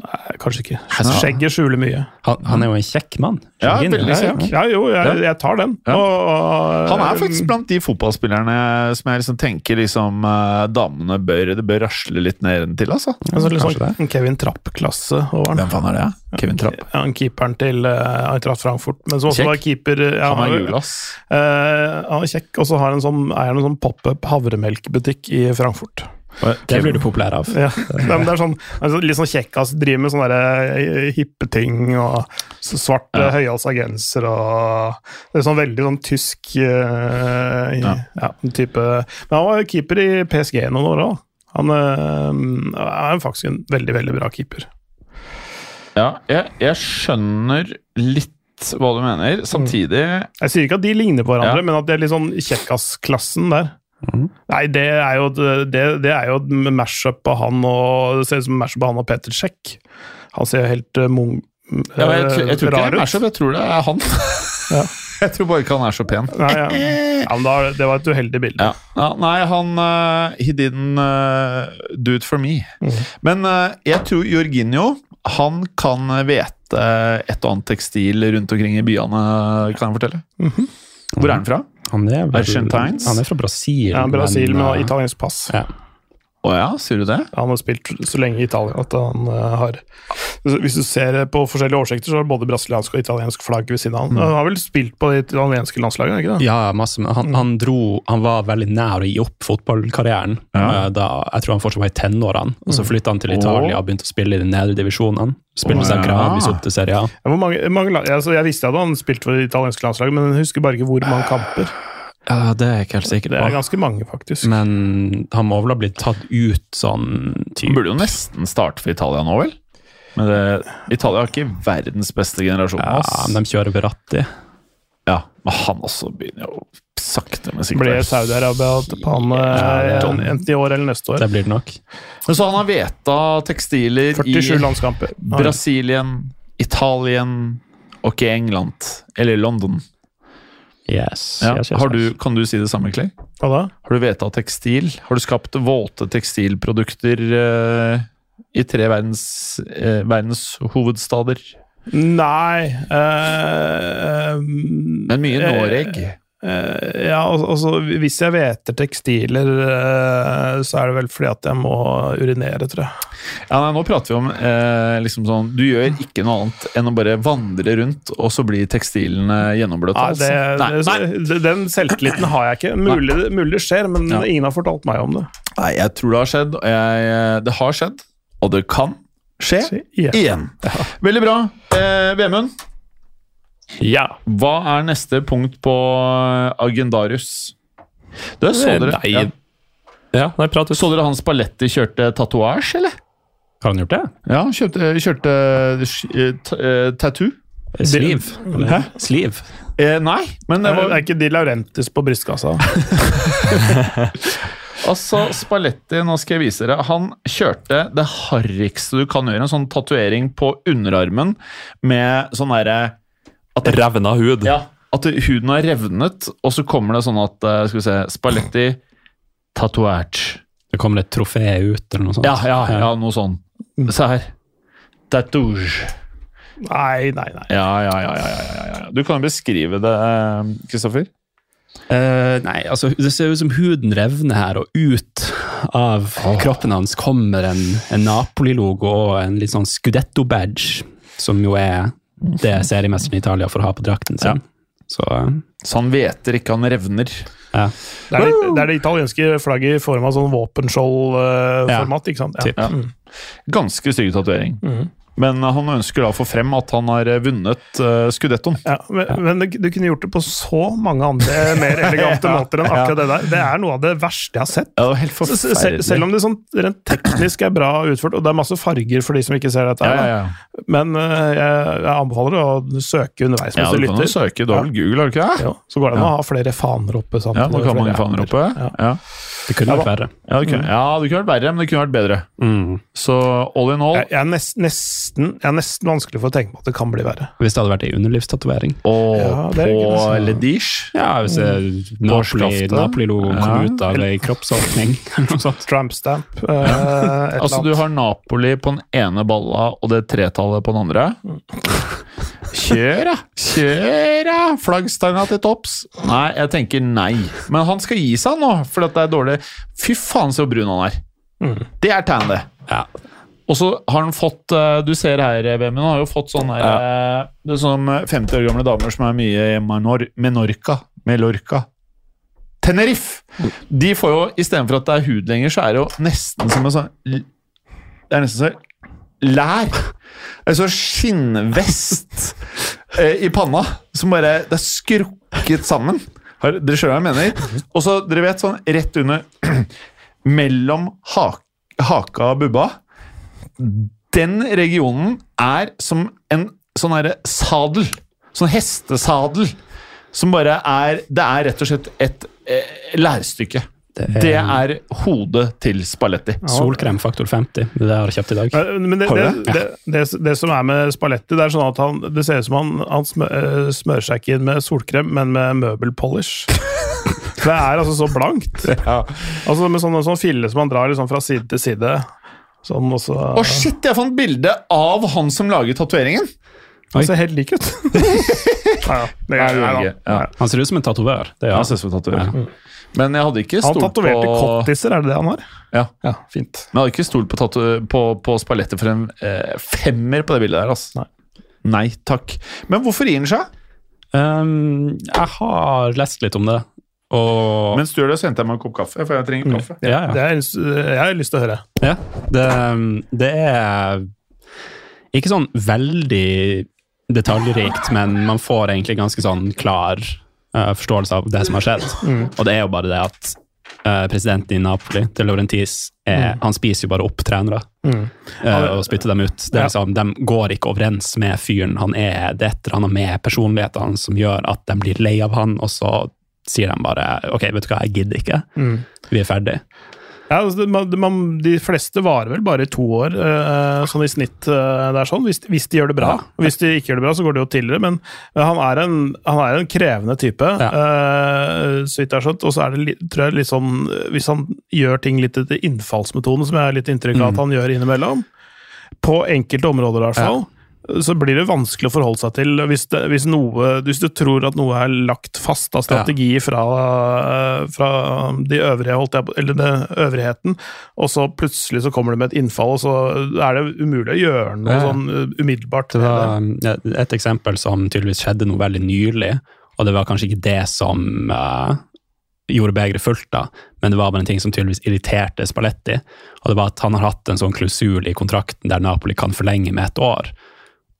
Nei, kanskje ikke. Skjegget skjuler mye. Han, han er jo en kjekk mann. Ja, veldig kjekk. ja, jo, jeg, jeg tar den. Ja. Og, og, Han er faktisk blant de fotballspillerne som jeg liksom tenker liksom, eh, damene bør Det bør rasle litt ned til, altså. altså, liksom, sånn Kevin Trapp-klasse over han. Hvem faen er det? Kevin Trapp. Ja, han keeperen til uh, Eintracht Frankfurt, men som også Kjekk. var keeper ja, Han er jo- jul, ass. Eh, han er kjekk, og så han en sånn, eier han en sånn pop-up havremelkbutikk i Frankfurt. Det blir du populær av. Ja, det er sånn, altså, litt sånn kjekkas, driver med sånne eh, hippe ting, og så svart Ja. høyhalsa genser, og det er sånn veldig sånn tysk eh, Ja. ja. type Men han var keeper i PSG noen år òg. Han uh, er faktisk en veldig, veldig bra keeper. Ja, jeg, jeg skjønner litt hva du mener. Samtidig Jeg sier ikke at de ligner på hverandre, Ja. men at det er litt sånn kjekkas-klassen der. Mhm. Nei, det er jo det, det er jo et mash-up av han og Det ser ut som mash-up av han og Peter Czech. Han ser helt uh, mung, ja, jeg, jeg, tror- jeg tror ikke det er. Mashup, jeg tror det er han. Ja. Jeg tror bare ikke han er så pen. Nei, ja. ja, men da, det var et uheldig bilde. Ja. Ja, nei, han uh, He didn't uh, do it for me. Mm. Men uh, jeg tror Jorginho han kan Vete et og annet tekstil rundt omkring i byene, kan jeg fortelle. Mhm. Hvor er han fra? Han er, vel, Argentines? han er fra Brasil. Ja, Brasil men, med eh, italiensk pass. Ja. Å ja, sier du det? Han har spilt så lenge i Italia at han uh, har Hvis du ser på forskjellige oversikter, så har både brasiliansk og italiensk flagg ved siden av han. Han har vel spilt på det italienske landslaget, ikke det? Ja, masse, men han, han dro Han var veldig nær å gi opp fotballkarrieren Ja. eh, da Jeg tror han fortsatt var i tenårene. Og så flytta han til Italia og begynte å spille i de nedre divisjonene. Spilte seg ja. gradvis opp til Serie A. Ja, Hvor mange, mange, altså jeg visste at han spilte for det italienske landslaget, men jeg husker bare ikke hvor mange kamper. Ja, Det er jeg ikke helt sikker Det er ganske mange, faktisk. Men han må vel ha blitt tatt ut sånn Han typ burde jo nesten starte for Italia nå, vel? Men det, Italia har ikke verdens beste generasjon. Ja, men de kjører Verratti. Ja, men han også begynner jo sakte, men sikkert. Blir Saudi-Arabia på han eh, Ja, enten i år eller neste år. Det blir det nok. Men så han har veta tekstiler 47 i landskamper. Brasilien, Italien og ikke England. Eller London. Yes. Ja. yes, yes, Har du, kan du si det samme, Clay? Hva da? Har du vedtatt tekstil? Har du skapt våte tekstilprodukter uh, i tre verdens, uh, verdens hovedstader? Nei eh, Men mye Noreg. Eh, ja, altså hvis jeg hveter tekstiler, eh, så er det vel fordi at jeg må urinere, tror jeg. Ja, nei, nå prater vi om eh, liksom sånn Du gjør ikke noe annet enn å bare vandre rundt, og så blir tekstilene gjennombløte. Nei, det, altså. nei, nei. den selvtilliten har jeg ikke. Mulig, mulig det skjer, men Ja. ingen har fortalt meg om det. nei, jeg tror det har skjedd. Og jeg, det har skjedd, og det kan skje skje igjen. igjen. Veldig bra. Eh, Vemund, Ja. hva er neste punkt på Agendarius? Du, så dere, Nei, ja. Ja, nei, prat ut. så dere Hans Paletti kjørte tatuasje, eller? Har han gjort det? Ja, han kjørte, kjørte eh, eh, tattoo. Sliv? Hæ? Sliv? Eh, nei, men det Det var er ikke De Laurentis på brystkassa. Altså, Spalletti, nå skal jeg vise dere. Han kjørte det harrigste du kan gjøre. En sånn tatovering på underarmen med sånn derre at det- Revna hud. Ja, at huden har revnet, og så kommer det sånn at eh, Skal vi se Spalletti tatuert. Det kommer et trofé ut, eller noe sånt. Ja, ja, ja, noe sånn. Se her. Tatouge. Nei, nei, nei. Ja, ja, ja, ja, ja. Du kan jo beskrive det, eh, Kristoffer. Uh, nei, altså det ser ut som huden revner her, og ut av kroppen hans kommer en, en Napoli-logo og en litt sånn Scudetto-badge, som jo er det seriemesteren i Italia får ha på drakten sin. Så eh, Så han vet ikke, han revner. ja. Det er det, det, er det italienske flagget i form av sånn våpenskjold-format, ikke sant? Ja. Ganske stygg tatovering. Mhm. Men eh, han ønsker da å få frem at han har eh, vunnet uh, Scudettoen. Ja, men, men du, du kunne gjort det på så mange andre mer elegante måter enn akkurat det der. Det er noe av det verste jeg har sett. Ja, det var helt Så- Sel. Selv om det sånn rent teknisk er bra utført, og det er masse farger for de som ikke ser dette, ja, ja, ja. men uh, jeg, jeg anbefaler å søke underveis ja, mens du du kan jo lytter. søke. Du har vel Google, har du ikke det? Ja, så går det an Ja. å ha flere faner oppe. Sant? Ja, du kan ha mange faner oppe. Ja. Det kunne vært verre. Ja, det kunne, ja, det kunne vært verre, men det kunne vært bedre. Mm. Så all in all Jeg, jeg, er nest, nesten, jeg er nesten vanskelig for å tenke på at det kan bli verre. Hvis det hadde vært ei underlivstatovering. Og Ja, på noe Ja, hvis det- Napoli-logoen Napoli ja. kom ut av ei kroppsåpning. eller noe sånt. Tramp stamp. eh, et Altså, du har Napoli på den ene balla og det tretallet på den andre. Kjør, da! Kjør, da! Flaggstanga til topps. Nei, jeg tenker nei. Men han skal gi seg nå, for det er dårlig. Fy faen, så brun han er. Mm. Det er tegn, det. Ja. Og så har han fått eh, Du ser her, Vemund, han har jo fått sånn her ja. Det er sånn 50 år gamle damer som er mye i Manor Menorca. Melorca. Tenerife! De får jo, istedenfor at det er hud lenger, så er det jo nesten som en sånn Det er nesten så lær. En sånn skinnvest eh, i panna som bare Det er skrukket sammen. Har, dere skjønner hva jeg mener? Og så, dere vet, sånn rett under Mellom ha, haka og bubba Den regionen er som en sånn herre sadel. Sånn hestesadel. Som bare er Det er rett og slett et eh, lærstykke. Det er hodet til Spalletti. Solkrem faktor 50. Det har jeg har kjøpt i dag. Men det, det, det, det, det som er med Spalletti, det er sånn at han, det ser ut som han, han eh, smører seg ikke inn med solkrem, men med møbelpolish. Det er altså så blankt. Altså Med sånn, sånn fille som han drar liksom fra side til side. Sånn, og så Å, shit! Jeg fant bilde av han som lager tatoveringen! Han ser helt lik ut. ja, ja, det er, det ja. Ja. Han ser ut som en tatovør. Det Ja, gjør han han. ser ut som en tatoverer. Men jeg hadde ikke stolt på Han tatoverte kottiser, er det det han har? Ja. Ja, fint. Men jeg hadde ikke stolt på, på, på spalettet for en eh, femmer på det bildet der. Altså. Nei. Nei takk. Men hvorfor gir han seg? Um, jeg har lest litt om det, og Mens du gjør det, så henter jeg meg en kopp kaffe. For jeg trenger kaffe. ja, ja. Det er, jeg har lyst til å høre. Ja, det, det er ikke sånn veldig detaljrikt, men man får egentlig ganske sånn klar eh, forståelse av det som har skjedd. Og det er jo bare det at uh, presidenten i Napoli, til Laurentis, er, han spiser jo bare opp trenere Mm. uh, og spytter dem ut. Det er liksom, de går ikke overens med fyren han er. Det er et eller annet med personlighetene som gjør at de blir lei av han, og så sier de bare ok, vet du hva, jeg gidder ikke. Mm. Vi er ferdig. Ja, altså, man, man, de fleste varer vel bare to år, uh, sånn i snitt. Uh, det er sånn, hvis, hvis de gjør det bra. Hvis de ikke gjør det bra, så går det jo tidligere. Men han er en, han er en krevende type, eh, så vidt jeg har skjønt. Og så er det tror jeg litt sånn Hvis han gjør ting litt etter innfallsmetoden, som jeg har litt inntrykk av at han gjør innimellom, på enkelte områder i hvert fall, så blir det vanskelig å forholde seg til hvis, det, hvis, noe, hvis du tror at noe er lagt fast av strategi fra, eh, fra de øvrige, holdt eller det øvrigheten, og så plutselig så kommer det med et innfall, og så er det umulig å gjøre noe Ja. sånn eh, umiddelbart. Det var ja, et eksempel som tydeligvis skjedde noe veldig nylig, og det var kanskje ikke det som uh, gjorde begeret fullt, da, men det var bare en ting som tydeligvis irriterte Spalletti. Og det var at han har hatt en sånn klausul i kontrakten der Napoli kan forlenge med et år.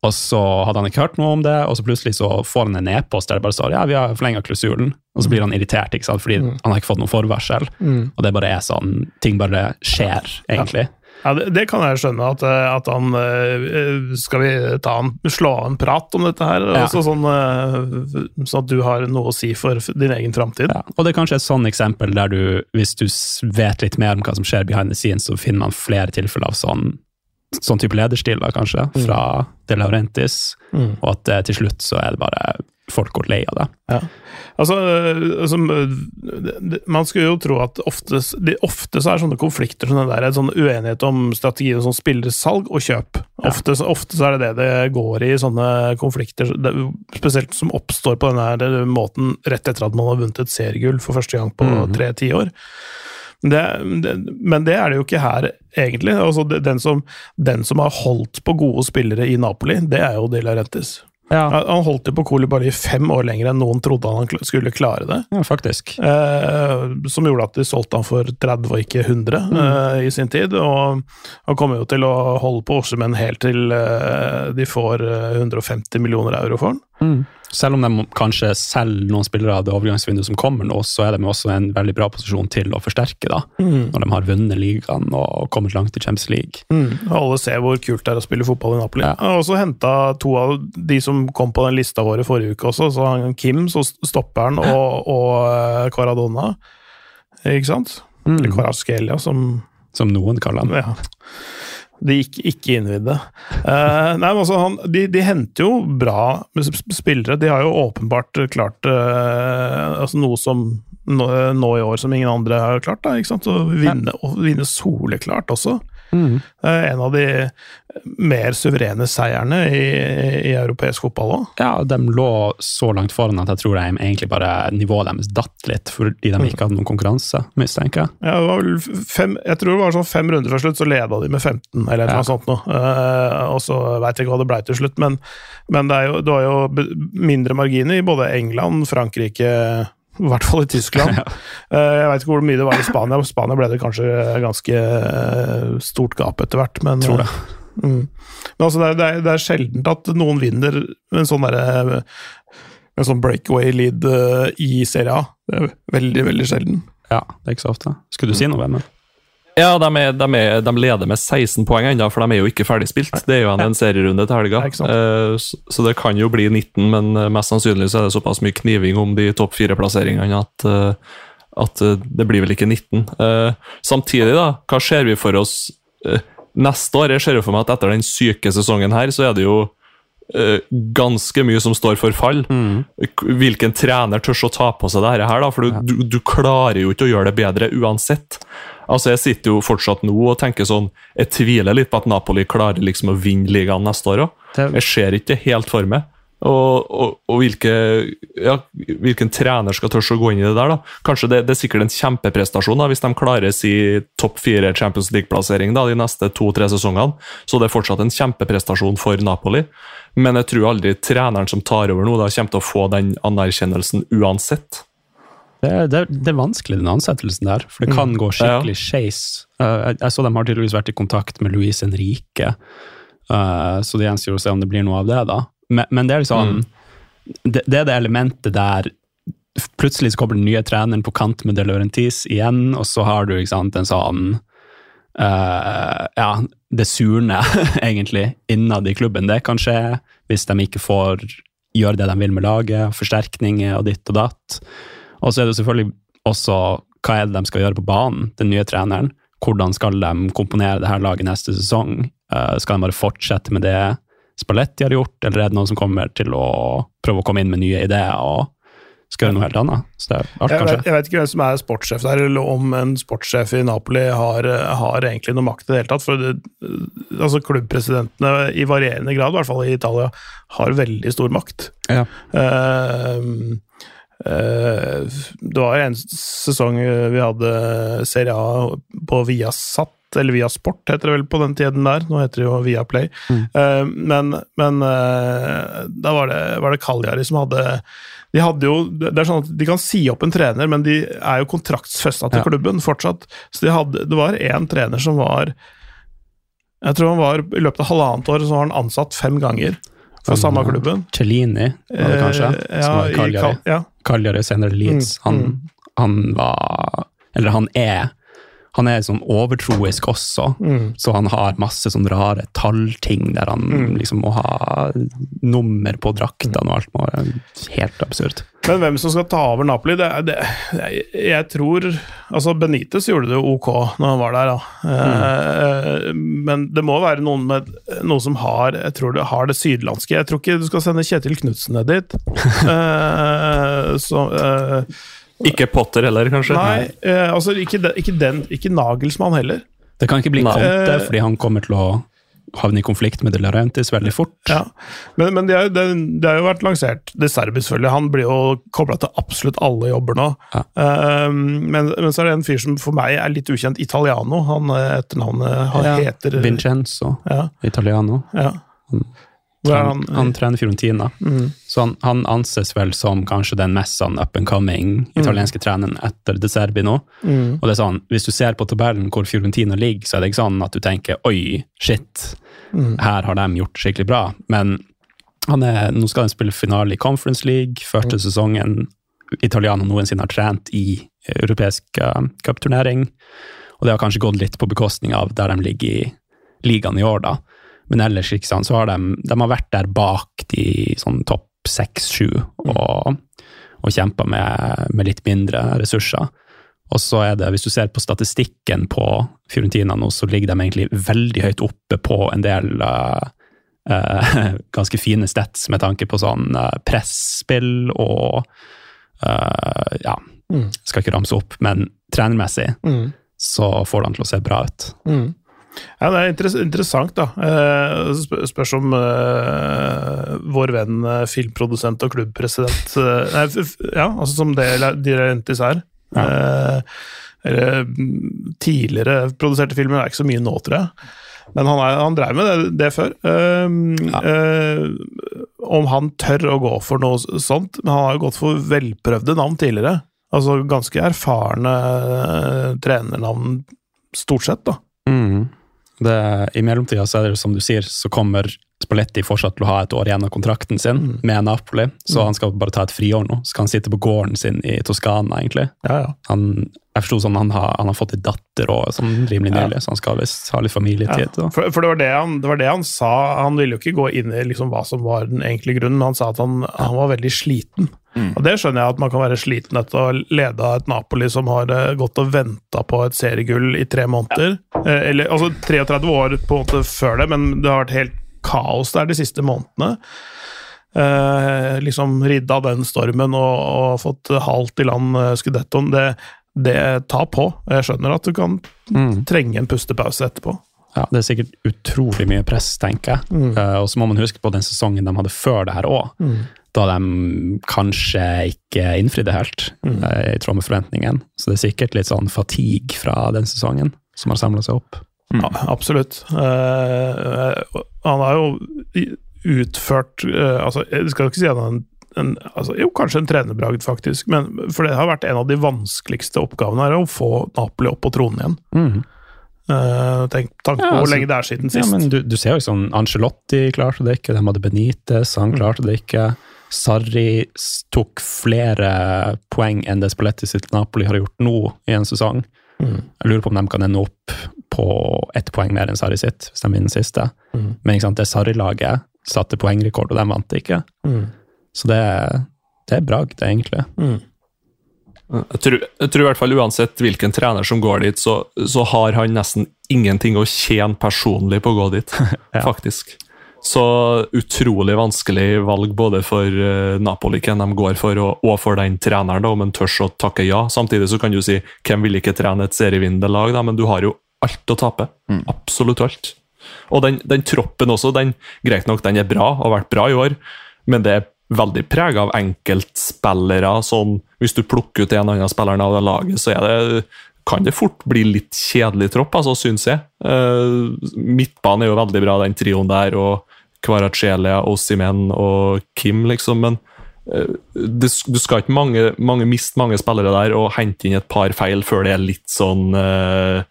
Og så hadde han ikke hørt noe om det, og så plutselig så får han en e-post der det bare står ja, vi har forlenga klausulen, og så blir han irritert, ikke sant, fordi han har ikke fått noe forvarsel. Mm. Og det bare er sånn, ting bare skjer, egentlig. Ja, det, det kan jeg skjønne, at, eh, at han eh, Skal vi ta en, slå av en prat om dette her? Ja. Også sånn, eh, sånn at du har noe å si for din egen framtid? Ja. Og det er kanskje et sånn eksempel der du, hvis du vet litt mer om hva som skjer behind the scenes, så finner man flere tilfeller av sånn, sånn type lederstil, da, kanskje, fra De Laurentis, Mm. og at eh, til slutt så er det bare folk går lei av det. Altså, øh, altså det- Man skulle jo tro at ofte, ofte så er sånne konflikter som den der, en sånn uenighet om strategi og sånn spillersalg og kjøp. Ofte, så- ofte så er det det det går i sånne konflikter, det, spesielt som oppstår på denne måten rett etter at man har vunnet et seriegull for første gang på Mhm. tre tiår. Det, det, men det er det jo ikke her, egentlig. Altså, den, som, den som har holdt på gode spillere i Napoli, det er jo De Laurentiis. Ja, Han holdt jo på Koulibaly i fem år lenger enn noen trodde han skulle klare det. faktisk. Eh, som gjorde at de solgte han for 30 og ikke 100 eh, i sin tid. Og han kommer jo til å holde på Ossemenn helt til eh, de får eh, 150 millioner euro for han. Selv om de kanskje selger noen spillere av det overgangsvinduet som kommer nå, så er de også i en veldig bra posisjon til å forsterke, da. Når de har vunnet ligaen og kommet langt i Champions League. Mm. Alle ser hvor kult det er å spille fotball i Napoli. Ja. Jeg har også henta to av de som kom på den lista vår i forrige uke også. Så han Kim, så stopperen, og, og eh, Caradonna. Ikke sant? Eller Kvaraskelia, som Som noen kaller han. Ja. De gikk ikke innvidde. Uh, nei, men altså, han, de, de henter jo bra spillere. De har jo åpenbart klart uh, altså noe som nå, nå i år som ingen andre har klart. Da, ikke sant? Å vinne, og vinne soleklart også. Mm. Er en av de mer suverene seierne i, i europeisk fotball òg. Ja, de lå så langt foran at jeg tror de egentlig bare nivået deres datt litt, fordi de ikke hadde noen konkurranse, mistenker jeg. Ja, det var vel fem, jeg tror det var sånn fem runder fra slutt, så leda de med 15, eller Ja. noe sånt noe. Uh, og så veit jeg ikke hva det blei til slutt, men, men det, jo, det var jo mindre marginer i både England, Frankrike i hvert fall i Tyskland. Eh, jeg veit ikke hvor mye det var i Spania. I Spania ble det kanskje ganske eh, stort gap etter hvert, men Tror det. Mm. Men altså, det er, det, er, det er sjeldent at noen vinner en sånn derre en sånn breakaway lead eh, i Serie A. Det er veldig, veldig sjelden. Ja, det er ikke så ofte. Skulle du si noe, Vemund? Ja, de, er, de, er, de leder med 16 poeng ennå, for de er jo ikke ferdigspilt. Det er jo en, en serierunde til helga. Eh, så, det kan jo bli 19, men eh, mest sannsynlig så er det såpass mye kniving om de topp fire-plasseringene at, at det blir vel ikke 19. Eh, Samtidig, da, hva ser vi for oss neste år? Jeg ser jo for meg at etter den syke sesongen her, så er det jo eh, ganske mye som står for fall. Hvilken trener tør å ta på seg dette her, da? For du, du, du klarer jo ikke å gjøre det bedre uansett. Altså, Jeg sitter jo fortsatt nå og tenker sånn Jeg tviler litt på at Napoli klarer liksom å vinne ligaen neste år òg. Jeg ser ikke helt for meg. Og, og, og hvilke, ja, hvilken trener skal tørre å gå inn i det der, da? Kanskje det, det er sikkert en kjempeprestasjon da, hvis de klarer si topp fire Champions League-plassering da, de neste to-tre sesongene. Så det er fortsatt en kjempeprestasjon for Napoli. Men jeg tror aldri treneren som tar over nå, da, kommer til å få den anerkjennelsen uansett. Det, det, det er vanskelig, den ansettelsen der, for det kan gå skikkelig skeis. Uh, jeg, jeg så de har tydeligvis vært i kontakt med Luis Henrique, uh, så det gjenstår å se om det blir noe av det, da. Men, men det er liksom det, det er det elementet der plutselig så kommer den nye treneren på kant med De Laurentis igjen, og så har du sant, en sånn uh, Ja, det surne, egentlig, innad i klubben. Det kan skje hvis de ikke får gjøre det de vil med laget, forsterkninger og ditt og datt. Og så er det selvfølgelig også hva er det de skal gjøre på banen, den nye treneren. Hvordan skal de komponere det her laget neste sesong? Uh, skal de bare fortsette med det Spalletti har gjort, eller er det noen som kommer til å prøve å komme inn med nye ideer og skal gjøre noe helt annet? Er alt Jeg vet, jeg vet ikke hvem som er sportssjef der, eller om en sportssjef i Napoli har, har egentlig noe makt i det hele tatt. For det, altså klubbpresidentene, i varierende grad, i hvert fall i Italia, har veldig stor makt. Ja. Uh, det var en sesong vi hadde Serie A på Viasat, eller via Sport, heter det vel på den tiden der, nå heter det jo Viaplay. Eh, men men eh, da var det, var det Kaljari som hadde de hadde jo, det er sånn at de kan si opp en trener, men de er jo kontraktsfesta til Ja. klubben fortsatt. Så de hadde, det var én trener som var Jeg tror han var i løpet av halvannet år så var han ansatt fem ganger Mm. samme klubben. Cellini, var det kanskje? Eh, som var Cagliari. Cal- ja. Cagliari senere Leeds. Mm, Han, han var Eller han er han er sånn overtroisk også, Mm. så han har masse sånn rare tallting der han Mm. liksom må ha nummer på draktene og alt. Må helt absurd. Men hvem som skal ta over Napoli, det, det, jeg, tror Altså, Benitez gjorde det ok når han var der, da. Eh, men det må være noen med noe som har Jeg tror det har det sydlandske. Jeg tror ikke du skal sende Kjetil Knutsen ned dit. Eh, så eh, Ikke Potter heller, kanskje? Nei, eh, altså ikke, de, ikke den Ikke Nagelsmann heller. Det kan ikke bli Nei. Conte, Eh. fordi han kommer til å havne i konflikt med De Laurentiis veldig fort. Ja, Men, men det, har, det, det har jo vært lansert De Serbi, selvfølgelig. Han blir jo kobla til absolutt alle jobber nå. Ja. Eh, men, men så er det en fyr som for meg er litt ukjent. Italiano. Han eh, etternavnet han Ja, heter Vincenzo, Ja, Italiano. ja. Han, han? trener Fiorentina. Mm. Så han, han anses vel som kanskje den mest sånn up and coming italienske treneren etter De Serbi nå. Mm. Og det er sånn, Hvis du ser på tabellen hvor Fiorentina ligger, så er det ikke sånn at du tenker oi, shit, Mm. her har de gjort skikkelig bra. Men han er, nå skal han spille finale i Conference League, første Mm. sesongen Italiano noensinne har trent i europeisk uh, cupturnering. Og det har kanskje gått litt på bekostning av der de ligger i ligaen i år, da. Men ellers ikke sant, så har de, de har vært der bak de sånn topp seks-sju og, og kjempa med, med litt mindre ressurser. Og så er det, hvis du ser på statistikken på Fiorentina nå, så ligger de egentlig veldig høyt oppe på en del uh, ganske fine stats med tanke på sånn uh, presspill og uh, Ja, Mm. skal ikke ramse opp, men trenermessig Mm. så får de til å se bra ut. Mm. Ja, det er interess interessant, da. Eh, sp spørs om eh, vår venn eh, filmprodusent og klubbpresident eh, Nei, ja, altså som det De Laurentiis er. Eh, eller mm, tidligere produserte filmer er ikke så mye nå, tror jeg. Men han, er, han drev med det, det før. Eh, eh, om han tør å gå for noe sånt Men han har jo gått for velprøvde navn tidligere. Altså ganske erfarne eh, trenernavn, stort sett, da. Det, I mellomtida så er det som du sier, så kommer Spalletti fortsatt til å ha et år igjen av kontrakten sin med Napoli, så han skal bare ta et friår nå. Så kan han sitte på gården sin i Toskana, egentlig. Ja, ja. Han, jeg forsto sånn han har, han har fått en datter og, sånn rimelig Ja. nylig, så han skal visst ha litt familietid. Ja, for, for det, var det, han, det var det han sa. Han ville jo ikke gå inn i liksom hva som var den egentlige grunnen, men han sa at han, han var veldig sliten. Og Det skjønner jeg at man kan være sliten etter å ha leda et Napoli som har eh, gått og venta på et seriegull i tre måneder. Eh, eller altså 33 år på en måte før det, men det har vært helt kaos der de siste månedene. Eh, liksom ridda den stormen og, og fått halt i land eh, skudettoen. Det, det tar på. Jeg skjønner at du kan trenge en pustepause etterpå. Ja, det er sikkert utrolig mye press, tenker jeg. Eh, og så må man huske på den sesongen de hadde før det her òg, da de kanskje ikke innfridde helt, mm. i tråd med forventningen. Så det er sikkert litt sånn fatigue fra den sesongen som har samla seg opp. Ja, absolutt. Uh, han har jo utført uh, altså, Jeg skal jo ikke si at han en, en altså, Jo, kanskje en trenerbragd, faktisk. Men, for det har vært en av de vanskeligste oppgavene her, å få Napoli opp på tronen igjen. Eh, tenk tanke på Ja, hvor altså- lenge det er siden Ja, sist. men du, du ser jo sånn Angelotti klarte det ikke, de hadde Benitez, han klarte det ikke. Sarri tok flere poeng enn det Spalletti sitt Napoli har gjort nå i en sesong. Mm. Jeg lurer på om de kan ende opp på ett poeng mer enn Sarri sitt, hvis de vinner siste. Mm. Men ikke sant, det Sarri-laget satte poengrekord, og de vant ikke. Mm. Så det, det er bragd, egentlig. Mm. Jeg tror, jeg tror i hvert fall uansett hvilken trener som går dit, så, så har han nesten ingenting å tjene personlig på å gå dit, Ja. faktisk. Så utrolig vanskelig valg både for eh, Napoli, hvem de går for, og, og for den treneren, da, om en tør å takke ja. Samtidig så kan du si hvem vil ikke trene et serievinnende lag, da, men du har jo alt å tape. Absolutt alt. Og den, den troppen også, den, greit nok, den er bra, og har vært bra i år, men det er veldig prega av enkeltspillere. Sånn, hvis du plukker ut en annen spiller av det laget, så er det, kan det fort bli litt kjedelig tropp, altså, syns jeg. Uh, midtbanen er jo veldig bra, den trioen der, og Kvaratskhelia, Ossimen og Kim, liksom, men eh, du skal ikke mange, mange, miste mange spillere der og hente inn et par feil før det er litt sånn uh,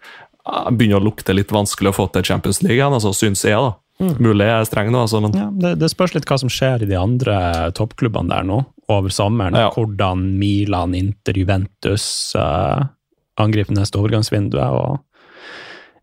Begynner å lukte litt vanskelig å få til Champions League igjen, altså, syns jeg. da. Mulig jeg er streng nå, altså, men Ja, det, det spørs litt hva som skjer i de andre toppklubbene der nå over sommeren. Ja. Hvordan Milan, Inter, Juventus uh, angriper neste overgangsvinduet. og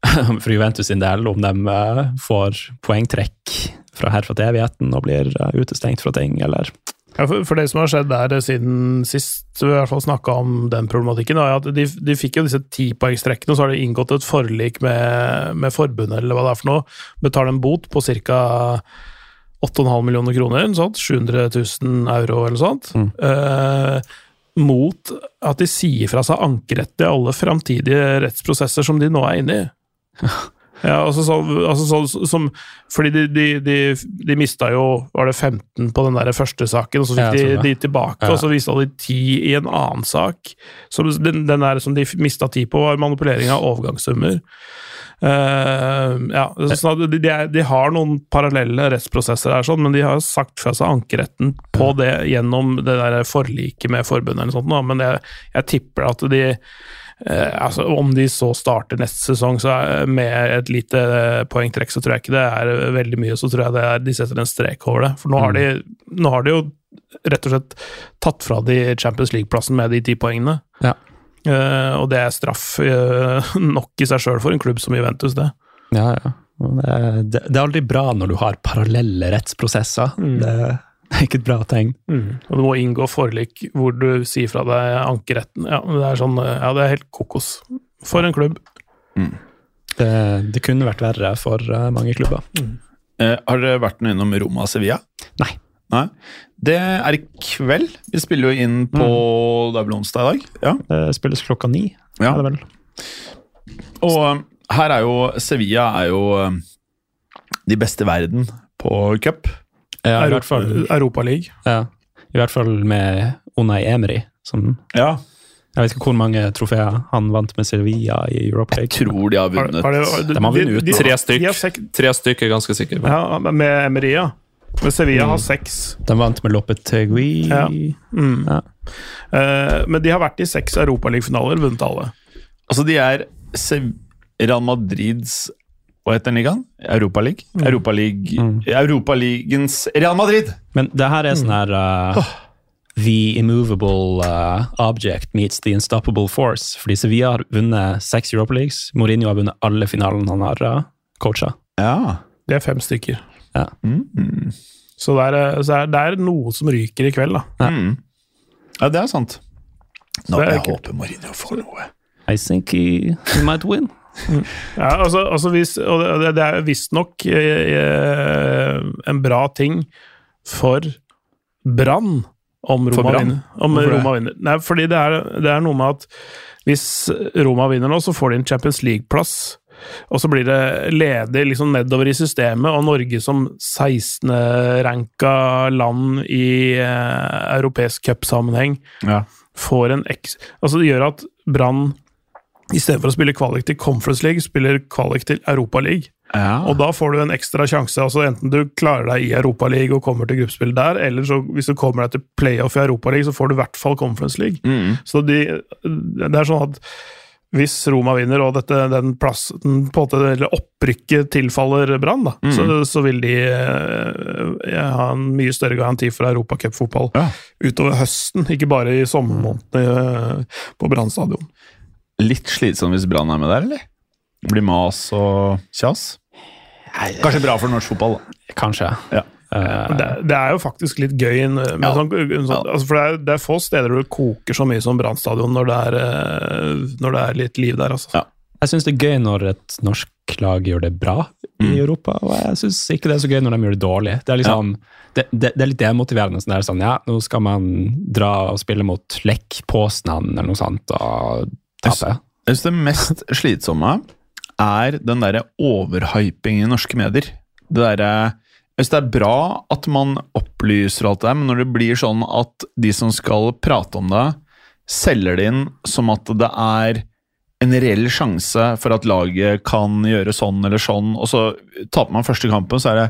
for Juventus sin del, om de uh, får poengtrekk fra her fra til evigheten og blir eh, utestengt fra ting, eller Ja, for, for det som har skjedd der siden sist, vi i hvert fall snakka om den problematikken, er at de, de fikk jo disse tipoengstrekkene, og så har de inngått et forlik med, med forbundet, eller hva det er for noe. Betaler en bot på ca. 8,5 millioner kroner, sånt, 700 000 euro eller sånt. Mm. Eh, mot at de sier fra seg ankerett i alle framtidige rettsprosesser som de nå er inne i. Ja, altså, så, altså så, som, fordi de, de, de, de mista jo Var det 15 på den der første saken, og så fikk ja, de, de tilbake, Ja. og så viste de 10 i en annen sak. Så den, den der som de mista 10 på, var manipulering av overgangssummer. Uh, ja, så de, de, har noen parallelle rettsprosesser her, sånn, men de har sagt fra seg ankeretten på det gjennom det der forliket med forbundet. eller sånt, Men jeg, jeg tipper at de altså, om de så starter neste sesong så er, med et lite eh, poengtrekk, så tror jeg ikke det er veldig mye. Så tror jeg det er, de setter en strek over det. For nå har, de, nå har de jo rett og slett tatt fra de Champions League-plassen med de ti poengene. Ja. Eh, og det er straff eh, nok i seg sjøl for en klubb som Juventus, det. Ja, ja. Det, det, det er aldri bra når du har parallelle rettsprosesser. Mm. Det, det er ikke et bra tegn. Og du må inngå forlik hvor du sier fra deg ankeretten. Ja, det er sånn, eh, ja, det er helt kokos. For en klubb. Det, det kunne vært verre for eh, mange klubber. Eh, har dere vært noe innom Roma og Sevilla? Nei. Nei. Det er i kveld. Vi spiller jo inn på Det er vel onsdag i dag? Ja. Det spilles klokka ni, ja. er det vel? Og eh, her er jo Sevilla er jo eh, de beste i verden på cup. Ja, i hvert fall, Europaliga. ja, i hvert fall med Unai Emery. Som, Ja. jeg vet ikke hvor mange trofeer han vant med Sevilla i Europa League. Jeg tror de har Har- vunnet. har det- De har vunnet ut. de- Tre stykk. har sek- Tre stykk er ganske sikker på. Ja, med Emeria. Men Sevilla har seks. De vant med Lopetegui. Ja. Mm. Ja. Uh, men de har vært i seks Europaliga-finaler, vunnet alle. Altså, de er Sev Real Madrids Hva heter den ligaen? Europaliga? Europaliga Mm. Europaligens Real Madrid! Men det her er sånn her uh, The immovable uh, object meets the unstoppable force. Fordi Sevilla har vunnet seks Europa Leagues. Mourinho har vunnet alle finalene han har uh, coacha. Ja. Det er fem stykker. Mm. Så det er, eh, så det er, det er noe som ryker i kveld, da. Ja. Mm. ja, det er sant. Nå, Det er jeg kult. håper Mourinho får noe. I think he, he might win. Ja, altså, altså hvis, og det, det er visstnok eh, en bra ting for Brann om Roma vinner. Om Roma vinner. Nei, fordi det er, det er noe med at hvis Roma vinner nå, så får de en Champions League-plass. Og så blir det ledig liksom nedover i systemet, og Norge som 16.-ranka land i eh, europeisk cupsammenheng Ja. får en eks... Altså, det gjør at Brann i stedet for å spille kvalik til Conference League, spiller kvalik til Europa League. Ja. Og da får du en ekstra sjanse. altså Enten du klarer deg i Europa League og kommer til gruppespill der, eller så hvis du kommer deg til playoff i Europa League, så får du i hvert fall Conference League. Mm. Så de, det er sånn at hvis Roma vinner, og dette, den plassen, på en måte, eller opprykket tilfaller Brann, Mm. så, så vil de ja, ha en mye større garanti for europacupfotball Ja. utover høsten, ikke bare i sommermånedene eh, på Brann stadion. Litt slitsom hvis Brann er med der, eller? Blir mas og kjas? Kanskje bra for norsk fotball, da. Kanskje. Ja. Eh, Det, det er jo faktisk litt gøy, med Ja. sånn, sånn, Ja. altså for det er, det er få steder hvor det koker så mye som Brann stadion når, det eh, når det er litt liv der. Altså. Ja. jeg syns det er gøy når et norsk lag gjør det bra i Mm. Europa, og jeg syns ikke det er så gøy når de gjør det dårlig. Det er liksom, det, det, det er litt demotiverende. Sånn, der, sånn, ja, nå skal man dra og spille mot Lech Poznan eller noe sånt, og tape. Jeg synes det mest slitsomme er den derre overhypingen i norske medier. Det derre Jeg synes det er bra at man opplyser alt det der, men når det blir sånn at de som skal prate om det, selger det inn som at det er en reell sjanse for at laget kan gjøre sånn eller sånn, og så taper man første kampen, så er det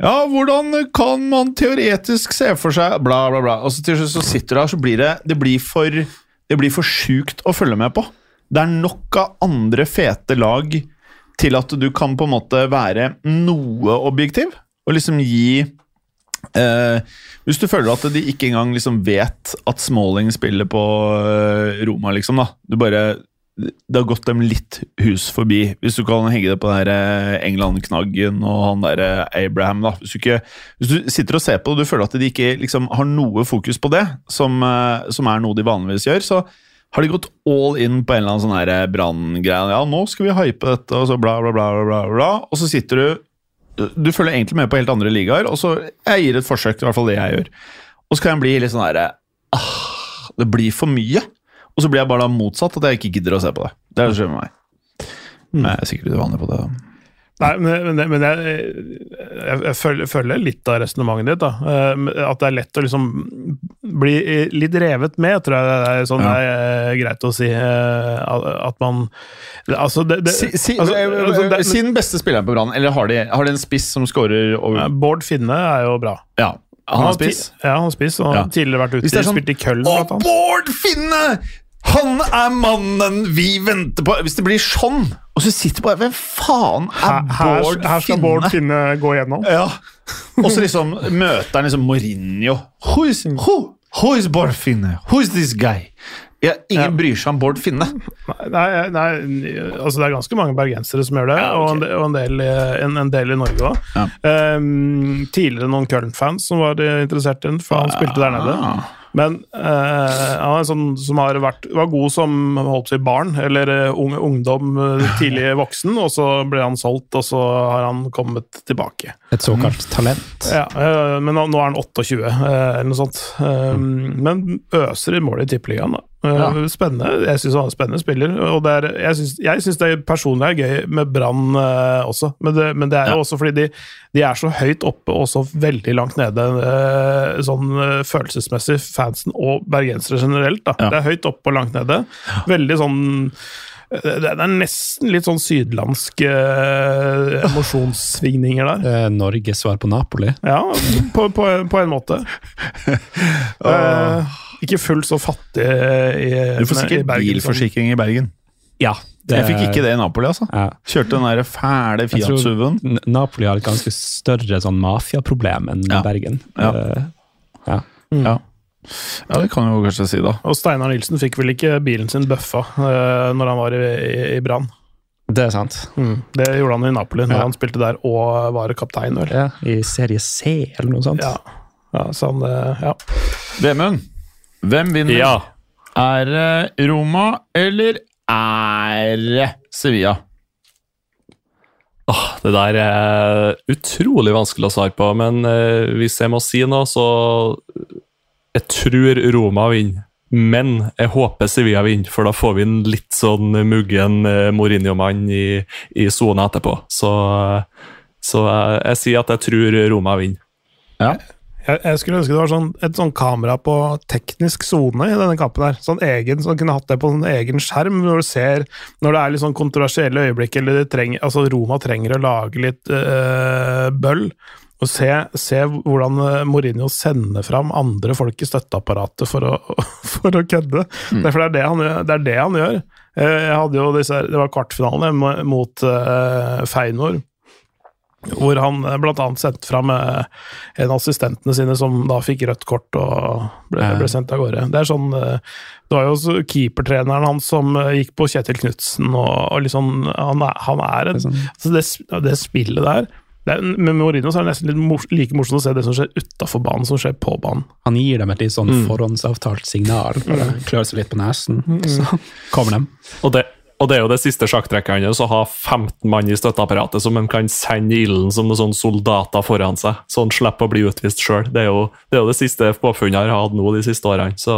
ja, hvordan kan man teoretisk se for seg Bla, bla, bla. Og så til slutt så sitter du der, så blir det Det blir for Det blir for sjukt å følge med på. Det er nok av andre fete lag til at du kan på en måte være noe objektiv, og liksom gi eh, Hvis du føler at de ikke engang liksom vet at Smalling spiller på eh, Roma, liksom, da. Du bare det har gått dem litt hus forbi. Hvis du kan henge det på eh, England-knaggen og han der eh, Abraham. da. Hvis du, ikke, hvis du sitter og ser på det og du føler at de ikke liksom, har noe fokus på det, som, eh, som er noe de vanligvis gjør, så har de gått all in på en eller annen sånn branngreie. Ja, nå skal vi hype dette, og så bla, bla, bla, bla, bla. Og så sitter du Du følger egentlig med på helt andre ligaer, og så Jeg gir et forsøk, i hvert fall det jeg gjør. Og så kan jeg bli litt sånn herre ah, Det blir for mye. Og så blir jeg bare da motsatt, at jeg ikke gidder å se på det. Det er det som skjer med meg. Men jeg er sikkert uvanlig på det. Nei, men, men, men jeg, jeg, jeg følger, litt av resonnementet ditt. da. Eh, At det er lett å liksom bli litt revet med, tror jeg det er sånn Ja. det er greit å si. eh, At man Altså, det, det, Si, si, altså, eh, altså, det- si den beste spilleren på Brann, eller har de, har de en spiss som scorer over Bård Finne er jo bra. Ja, han har spiss. Ja, han har spiss, og Ja. tidligere vært ute er sånn- spilt i Köln. Å. Bård Finne! Han er mannen vi venter på! Hvis det blir sånn, og så sitter bare Hvem faen er Her, her, Bård her skal Finne? Bård Finne gå gjennom. Ja. Og så liksom møter han liksom Mourinho. Who is, who, who is Bård Finne? Who is this guy? Ja, ingen Ja. bryr seg om Bård Finne. Nei, nei, altså det er ganske mange bergensere som gjør det, Ja, okay. og, en, del- og en, del, i- en, en del i Norge òg. Ja. tidligere noen Köln-fans som var interessert i den, for han spilte der nede. Ah. Men uh, han er sånn som har vært, var god som holdt seg barn, eller eh, ung, ungdom, eh, tidlig voksen, og så ble han solgt, og så har han kommet tilbake. Et såkalt talent. Ja, uh, Men nå, nå er han 28, uh, eller noe sånt. Eh, Men øser i mål i Tippeligaen, da. Eh, Ja. Spennende. Jeg syns han er en spennende spiller. Og det er, jeg syns- syns det personlig er gøy med Brann uh, også, men det, men det er jo Ja. også fordi de, de er så høyt oppe og så veldig langt nede, uh, sånn uh, følelsesmessig, fansen og bergensere generelt. da. Ja. Det er høyt oppe og langt nede. Veldig sånn det er nesten litt sånn sydlandske eh, emosjonssvingninger der. Er Norges svar på Napoli. Ja, på, på, på en måte. Eh, ikke fullt så fattig i, Du får sikkert Bergen, bilforsikring i Bergen. Ja. Jeg fikk ikke det i Napoli, altså. Ja. Kjørte den der fæle Fiat-SUV-en. Napoli har et ganske større sånn mafiaproblem enn Ja. Bergen. Ja. Uh, ja. Ja. ja, det kan jo kanskje si, da. Og Steinar Nilsen fikk vel ikke bilen sin bøffa uh, når han var i, i, i Brann. Det er sant. Det gjorde han i Napoli, når Ja. han spilte der og var kaptein. Vel. Ja, I serie C eller noe sånt. Ja. ja, så han uh, Ja. Vemund, hvem vinner? Ja. Er det Roma, eller er det Sevilla? Åh, det der er utrolig vanskelig å svare på, men eh, hvis jeg må si noe, så Jeg tror Roma vinner. Men jeg håper Sevilla vinner, for da får vi en litt sånn muggen eh, Mourinho-mann i, i sona etterpå. Så, eh, så eh, jeg sier at jeg tror Roma vinner. Ja. Jeg, jeg skulle ønske det var sånn, et sånn kamera på teknisk sone i denne kampen. her, sånn egen, Sånn kunne hatt det på en egen skjerm, når du ser når det er litt sånn kontroversielle øyeblikk, eller det trenger, altså Roma trenger å lage litt øh, bøll. Og se, se hvordan øh, Mourinho sender fram andre folk i støtteapparatet for å, for å kødde. Er det er det han, det er det han gjør. Eh, Jeg hadde jo disse, Det var kvartfinalen mot øh, Feinor hvor han bl.a. blant annet sendte fram eh, en av assistentene sine som da fikk rødt kort og ble, ble sendt av gårde. Det er sånn eh, Det var jo også keepertreneren hans som eh, gikk på Kjetil Knutsen, og, og liksom Han er, han er er sånn- altså det, det spillet der det er, Med Mourinho så er det nesten litt mors, like morsomt å se det som skjer utafor banen, som skjer på banen. Han gir dem et litt sånn Mm. forhåndsavtalt signal. Bare klør seg litt på nesen, så kommer de. Og det, og det er jo det siste sjakktrekket hans, å ha 15 mann i støtteapparatet som han kan sende i ilden som noen sånne soldater foran seg, så han slipper å bli utvist sjøl. Det, det er jo det siste påfunnet jeg har hatt nå de siste årene. Så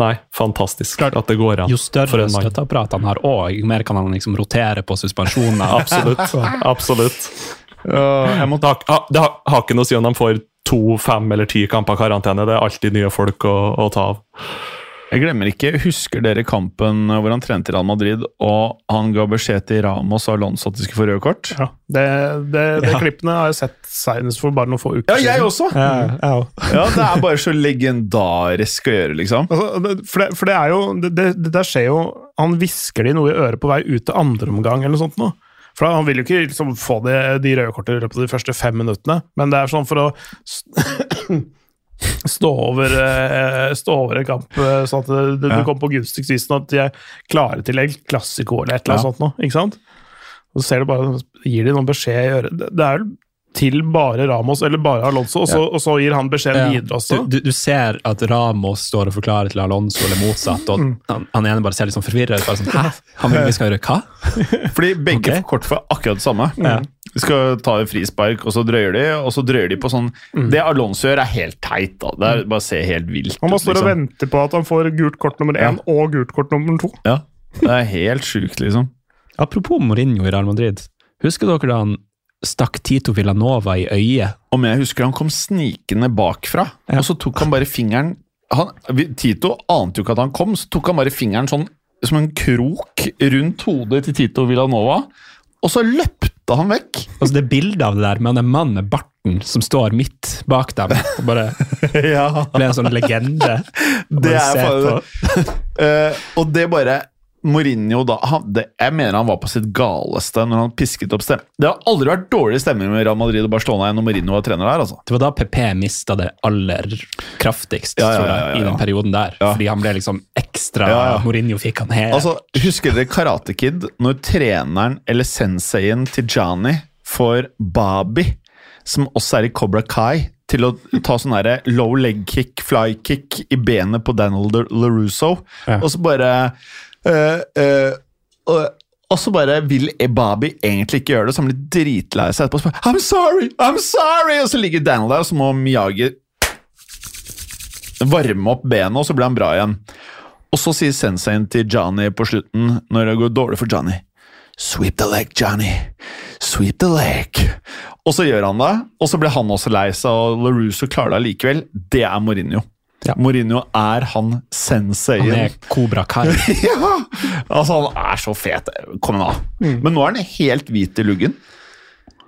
nei, fantastisk at det går an. Jo større støtteapparat han har òg, mer kan han liksom rotere på suspensjoner. Absolutt. absolutt. jeg må Det, har, ha- det har, har ikke noe å si om de får to, fem eller ti kamper karantene. Det er alltid nye folk å, å ta av. Jeg glemmer ikke, Husker dere kampen hvor han trente i Real Madrid, og han ga beskjed til Ramos og Alonso at de skulle få røde kort? Ja, det, det, det klippene har jeg sett senest for bare noen få uker siden. Ja, jeg også! Ja, jeg òg. Ja, Det er bare så legendarisk å gjøre, liksom. Altså, for, det, for det er jo det, det, det der skjer jo Han hvisker de noe i øret på vei ut til andre omgang, eller noe sånt nå. For Han vil jo ikke liksom få de, de røde kortene i løpet av de første fem minuttene, men det er sånn for å stå over, eh, stå over en kamp eh, sånn at det, det, Ja. kommer på gunstigst vis, sånn at de er klare til en klassiko eller et eller annet Ja. sånt noe, ikke sant? Og så ser du bare, gir de noen beskjed i øret. Det det er jo til bare Ramos eller bare Alonso, og så, og så gir han beskjeden videre også. Du, du, du ser at Ramos står og forklarer til Alonso, eller motsatt, og Mm. han, han ene bare ser litt sånn forvirret ut. Sånn, Hæ? Han vil vi skal gjøre hva? Fordi begge okay. får kort for akkurat det samme. Ja. Skal ta en frispark, og så drøyer de, og så drøyer de på sånn Det Alonso gjør, er helt teit. da. Det er bare ser helt vilt Han bare ut, liksom. og venter på at han får gult kort nummer én og gult kort nummer to. Ja, det er helt sjukt, liksom. Apropos Mourinho i Real Madrid. Husker dere da han stakk Tito Villanova i øyet? Om jeg husker han kom snikende bakfra, Ja. og så tok han bare fingeren han, Tito ante jo ikke at han kom, så tok han bare fingeren sånn som en krok rundt hodet til Tito Villanova, og så løpte han vekk. Altså Det bildet av det der med han mannen mann med barten som står midt bak dem, og bare ja. ble en sånn legende. Det er faen-. Eh, og det bare Mourinho da han, det, Jeg mener han var på sitt galeste når han pisket opp stemmen. Det har aldri vært dårlig stemning med Real Madrid og Barcelona når Mourinho var trener der. altså. Det var da PP mista det aller kraftigst, Ja, ja, ja, i den perioden der. Fordi han ble liksom ekstra. Mourinho fikk han helt Altså, Husker dere Karate Kid? Når treneren eller senseien til Jani får Babi, som også er i Cobra Kai, til å ta sånn low leg kick, fly kick i benet på Daniel LaRusso, og så bare eh, eh, og, så bare vil Ebabi egentlig ikke gjøre det, så han blir dritlei seg etterpå. I'm sorry! I'm sorry! Og så ligger Daniel der, og så må Miyagi varme opp benet, og så blir han bra igjen. Og så sier senseien til Johnny på slutten, når det går dårlig for Johnny Sweep the leg, Johnny. Sweep the leg. Og så gjør han det, og så blir han også lei seg, og LaRusso klarer det allikevel. Det er Mourinho. Ja. Mourinho er han senseien. Han er Cobra Kai. ja! Altså, han er så fet. Kom igjen, da. Mm. Men nå er han helt hvit i luggen.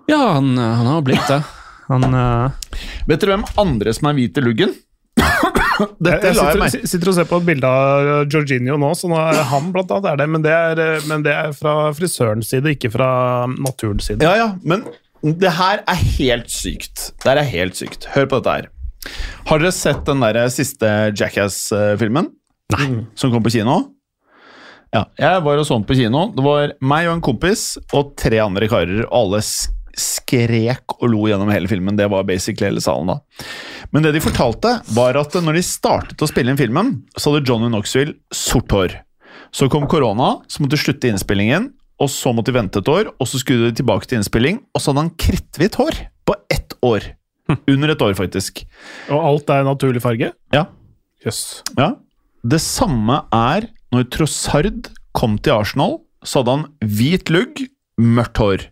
Ja, han, han har blitt det. Han uh... Vet dere hvem andre som er hvit i luggen? Dette Jeg sitter, jeg sitter, og ser på et bilde av Jorginho nå, så nå er han blant annet er det, men det er, men det er fra frisørens side, ikke fra naturens side. Ja, ja, men det her er helt sykt. Det her er helt sykt. Hør på dette her. Har dere sett den der siste Jackass-filmen? Nei. Som kom på kino? Ja, jeg var og så den på kino. Det var meg og en kompis og tre andre karer, og alle skrek og lo gjennom hele filmen. Det var basically hele salen da. Men det de fortalte, var at når de startet å spille inn filmen, så hadde Johnny Knoxville sort hår. Så kom korona, så måtte de slutte innspillingen, og så måtte de vente et år, og så skulle de tilbake til innspilling, og så hadde han kritthvitt hår på ett år. Under et år, faktisk. Og alt er naturlig farge? Ja. Yes. ja. Det samme er når Trossard kom til Arsenal, så hadde han hvit lugg, mørkt hår.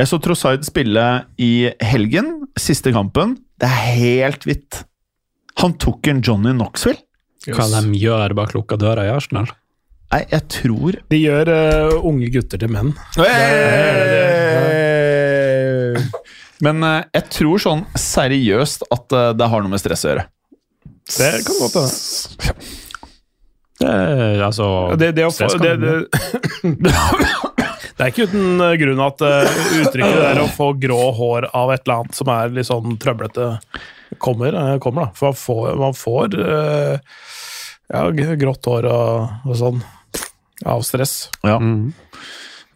Jeg så Trossard spille i helgen, siste kampen. Det er helt hvitt. Han tok en Johnny Knoxville. Hva de gjør bak lukka døra i Arsenal. Nei, jeg tror De gjør uh, unge gutter til menn. Men eh, jeg tror sånn seriøst at eh, det har noe med stress å gjøre. Det kan godt hende. Det altså Det, det, stress kan det, det det, det er ikke uten eh, grunn at uttrykket der å få grå hår av et eller annet som er litt sånn trøblete, kommer. kommer da. For man får, man får ja, grått hår og, og sånn av stress. Ja. Mm.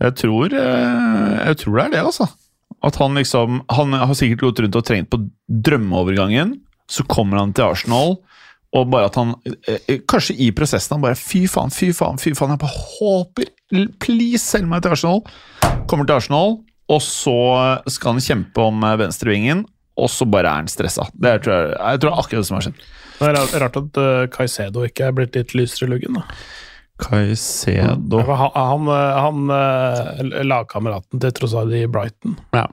Jeg tror, jeg tror det er det, altså. At han liksom Han har sikkert gått rundt og trengt på drømmeovergangen. Så kommer han til Arsenal, og bare at han eh, Kanskje i prosessen han bare Fy faen, fy faen, fy faen. Jeg bare håper Please, selg meg til Arsenal. Kommer til Arsenal, og så skal han kjempe om eh, venstrevingen, og så bare er han stressa. Det tror jeg, jeg tror det er akkurat det som har skjedd. Det er rart- at Caicedo ikke er blitt litt lysere i luggen. da. Caicedo Han, han, han lagkameraten til Trossard i Brighton. Ja.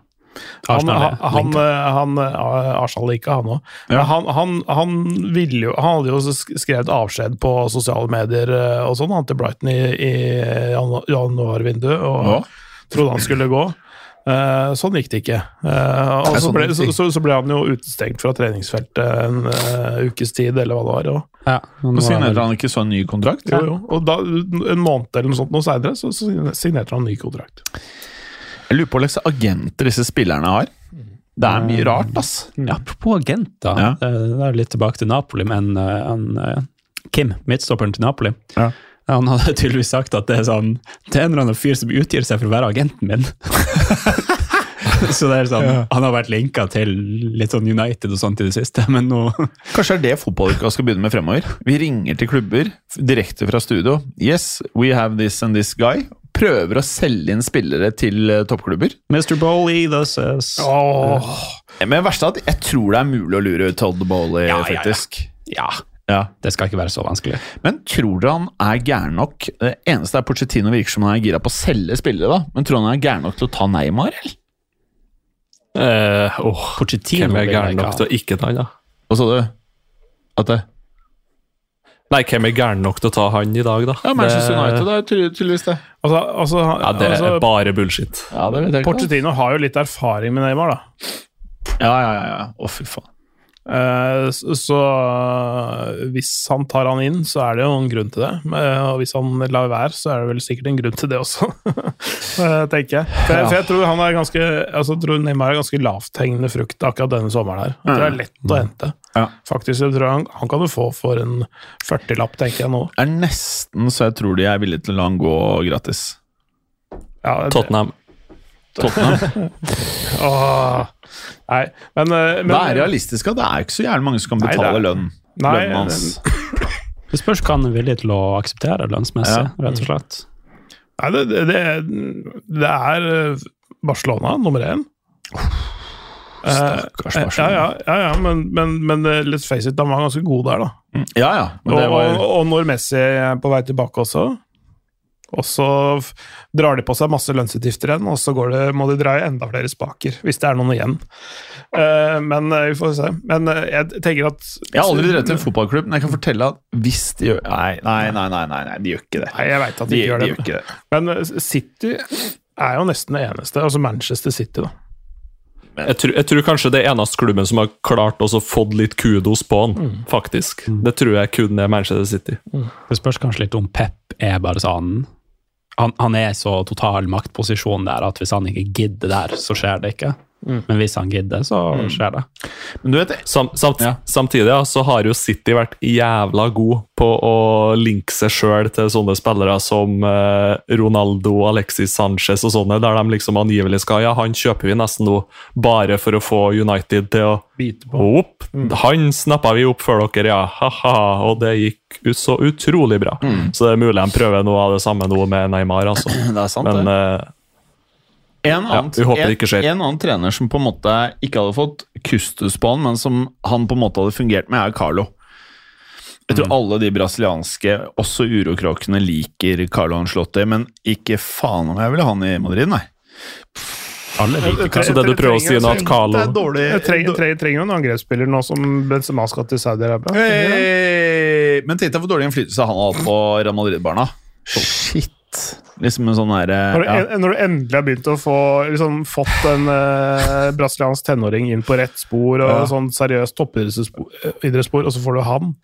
Han, Arsenal han, han, han, Arsenal liker han òg. Ja. Han, han, han, jo, han hadde jo skrevet avskjed på sosiale medier eh, og sånn, han til Brighton i, i janu- januarvinduet, og Ja. trodde han skulle gå. Uh, sånn gikk det ikke. Uh, og så sånn ble, så, så, så ble han jo utestengt fra treningsfeltet en uh, ukes tid, eller hva det var. Ja, nå er signerte han ikke så en ny kontrakt? jo, jo. og da, en måned eller noe sånt noe seinere, så, så signerte han ny kontrakt. Jeg lurer på hva slags agenter disse spillerne har. Det er mye rart, ass. Ja, apropos agenter, Ja. det det er litt tilbake til Napoli, men eh, han, eh, Kim, midtstopperen til Napoli, Ja. han hadde tydeligvis sagt at det er sånn Det er en eller annen fyr som utgir seg for å være agenten min. Så det er sånn, Han har vært linka til litt sånn United og sånt i det siste, men nå Kanskje det er det fotballuka skal begynne med fremover. Vi ringer til klubber direkte fra studio. Yes, we have this and this guy. Prøver å selge inn spillere til eh, toppklubber. Mr. Bowley, this is Åh, Men det verste er at jeg tror det er mulig å lure Todd Bowley, Ja, ja, ja. faktisk. Ja, Ja. det skal ikke være så vanskelig. Men tror dere han er gæren nok? Det eneste er Pochettino virker som han er gira på å selge spillere, da. Men tror han han er gæren nok til å ta Neymar, eller? Eh, oh, Pochettino hvem er gæren nok til å ikke ta han, da? Hva sa du? At det Nei, hvem er gæren nok til å ta han i dag, da? Ja, Manchester Det- United er tydeligvis det. altså, altså, Ja, det er altså bare bullshit. Ja, det vet jeg Pochettino har jo litt erfaring med Neymar, da. Ja, ja, ja. ja. Å, fy faen. Eh, Så hvis han tar han inn, så er det jo en grunn til det. Og hvis han lar være, så er det vel sikkert en grunn til det også, tenker jeg. For, jeg. for jeg tror han er ganske altså, jeg tror Neymar er ganske lavthengende frukt akkurat denne sommeren her. Jeg tror det er lett å hente. Ja. Faktisk, jeg tror han, han kan du få for en 40-lapp, tenker jeg nå. Det er nesten så jeg tror de er villige til å la han gå gratis. Ja, det- Tottenham. Tottenham. Åh, nei, men, eh, men Vær realistisk at det er ikke så jævlig mange som kan betale lønn. Nei, Lønnen hans. Det spørs hva han er villig til å akseptere lønnsmessig, Ja. rett og slett. Nei, det, det, det, er eh, Barcelona nummer én. Eh, Stakkars ja, Barcelona. ja, ja, ja, men, men, men eh, let's face it, de var ganske gode der, da. Ja, ja. Men Og, det var, og, og når Messi er på vei tilbake også, og så drar de på seg masse lønnsutgifter igjen, og så går det, må de dra i enda flere spaker, hvis det er noen igjen. Uh, men uh, vi får se. Men uh, jeg tenker at jeg har aldri drevet en fotballklubb, men jeg kan fortelle at hvis de gjør Nei, nei, nei, nei, nei, nei de gjør ikke det. Nei, jeg veit at de, De, gjør de det. gjør ikke det. Men City er jo nesten det eneste. Altså Manchester City, da. Jeg tror, jeg tror kanskje det er eneste klubben som har klart å få litt kudos på han, Mm. faktisk. Det tror jeg kun er Manchester City. Det spørs kanskje litt om Pep er bare sånn han, han er så total maktposisjon der at hvis han ikke gidder der, så skjer det ikke. Men hvis han gidder, så skjer det. Men du vet, Sam, samt, Ja. Samtidig ja, så har jo City vært jævla god på å linke seg sjøl til sånne spillere som eh, Ronaldo, Alexis Sanchez og sånne, der de liksom angivelig skal Ja, han kjøper vi nesten nå bare for å få United til å Bite på. Opp! Han snappa vi opp før dere, ja. Ha-ha. Og det gikk ut så utrolig bra. Så det er mulig de prøver noe av det samme nå med Neymar, altså. det er sant, Men det. eh, En annen, ikke skjer. En, en annen trener som på en måte ikke hadde fått kustus på han, men som han på en måte hadde fungert med, er Carlo. Jeg tror alle de brasilianske, også urokråkene, liker Carlo Ancelotti, men ikke faen om jeg ville ha han i Madrid, nei. Alle liker Jeg- Så det du prøver å si nå, at Carlo Det er dårlig Jeg trenger, trenger, trenger jo en angrepsspiller nå som Benzema skal til Saudi-Arabia. Hey! Men tenk deg hvor dårlig innflytelse han har hatt på Real Madrid-barna. Shit. Liksom en sånn herre Når du, ja. en, når du endelig har begynt å få liksom, fått en eh, brasiliansk tenåring inn på rett spor, og Ja. sånn seriøst toppidrettsspor, og så får du han.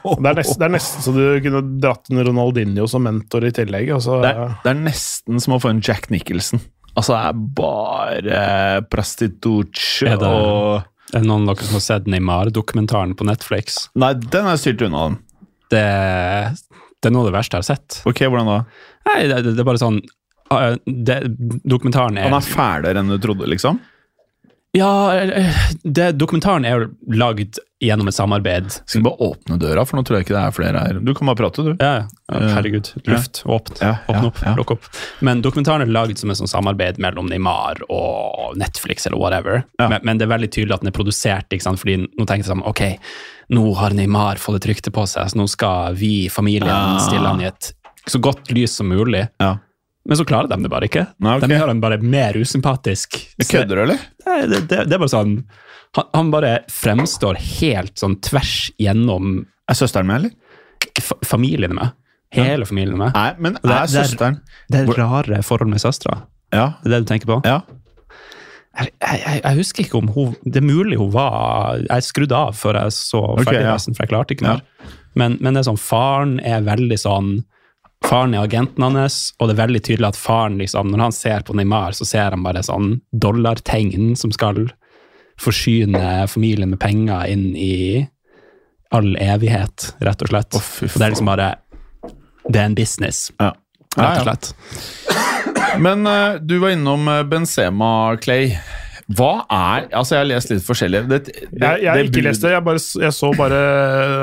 Det er, nesten, det er nesten så du kunne dratt en Ronaldinho som mentor i tillegg. Altså, det, er, det er nesten som å få en Jack Nicholson. Altså, det er bare Er det- og Er det noen av dere som har sett Neymar-dokumentaren på Netflix? Nei, den er styrt unna den. Det, det er noe av det verste jeg har sett. Ok, hvordan da? Nei, det, det, det er bare sånn uh, det, Dokumentaren er Han er fælere enn du trodde, liksom? Ja, eh, det, dokumentaren er jo lagd gjennom et samarbeid. Skal vi bare åpne døra, for nå tror jeg ikke det er flere her. Du kan bare prate, du. Ja, ja. Herregud. Luft. Åpne. Ja, ja, opp. ja. Lukk opp. Men dokumentaren er lagd som et sånt samarbeid mellom Neymar og Netflix eller whatever. Ja. Men, men det er veldig tydelig at den er produsert, ikke sant? fordi nå tenker jeg sånn, ok, nå har Neymar fått et rykte på seg, så nå skal vi, familien, Ja. stille han i et så godt lys som mulig. Ja. Men så klarer de det bare ikke. Nei, okay. De gjør han bare mer usympatisk. Kødder du, eller? Nei, det, det, det er bare sånn han, han bare fremstår helt sånn tvers gjennom Er søsteren med, eller? fa familien med. Hele familien med. Nei, men er det er- søsteren Det er rare forhold med søstera. Ja. Det er det du tenker på? ja. Jeg, jeg, jeg husker ikke om hun Det er mulig hun var Jeg skrudde av før jeg så ferdig ja. for jeg klarte ikke mer. Men, men det er sånn, faren er veldig sånn Faren er agenten hans, og det er veldig tydelig at faren, liksom, når han ser på Neymar, så ser han bare sånn dollartegn som skal forsyne familien med penger inn i all evighet, rett og slett. Oh, og det er liksom bare Det er en business, Ja. rett og Ja, ja. slett. Men uh, du var innom eh, Benzema, Clay. Hva er Altså, jeg har lest litt forskjellig. Det, det, Jeg, jeg har ikke lest det, jeg, bare, jeg så bare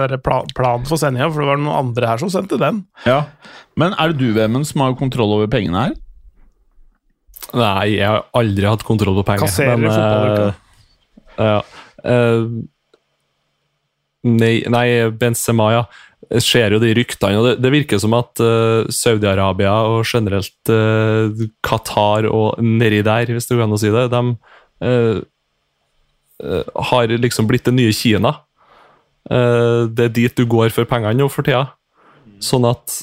planen pla- planen for sendinga, for det var noen andre her som sendte den. Ja. Men er det du, Vemund, som har kontroll over pengene her? Nei, jeg har aldri hatt kontroll på penger. Kasserer men, fotballuka. eh, ja. Uh, nei, nei, Benzema, ja. Jeg ser jo de ryktene, og det, det virker som at uh, Saudi-Arabia og generelt uh, Qatar og nedi der, hvis det går an å si det, de eh, har liksom blitt det nye Kina. Uh, det er dit du går for pengene nå for tida. Sånn at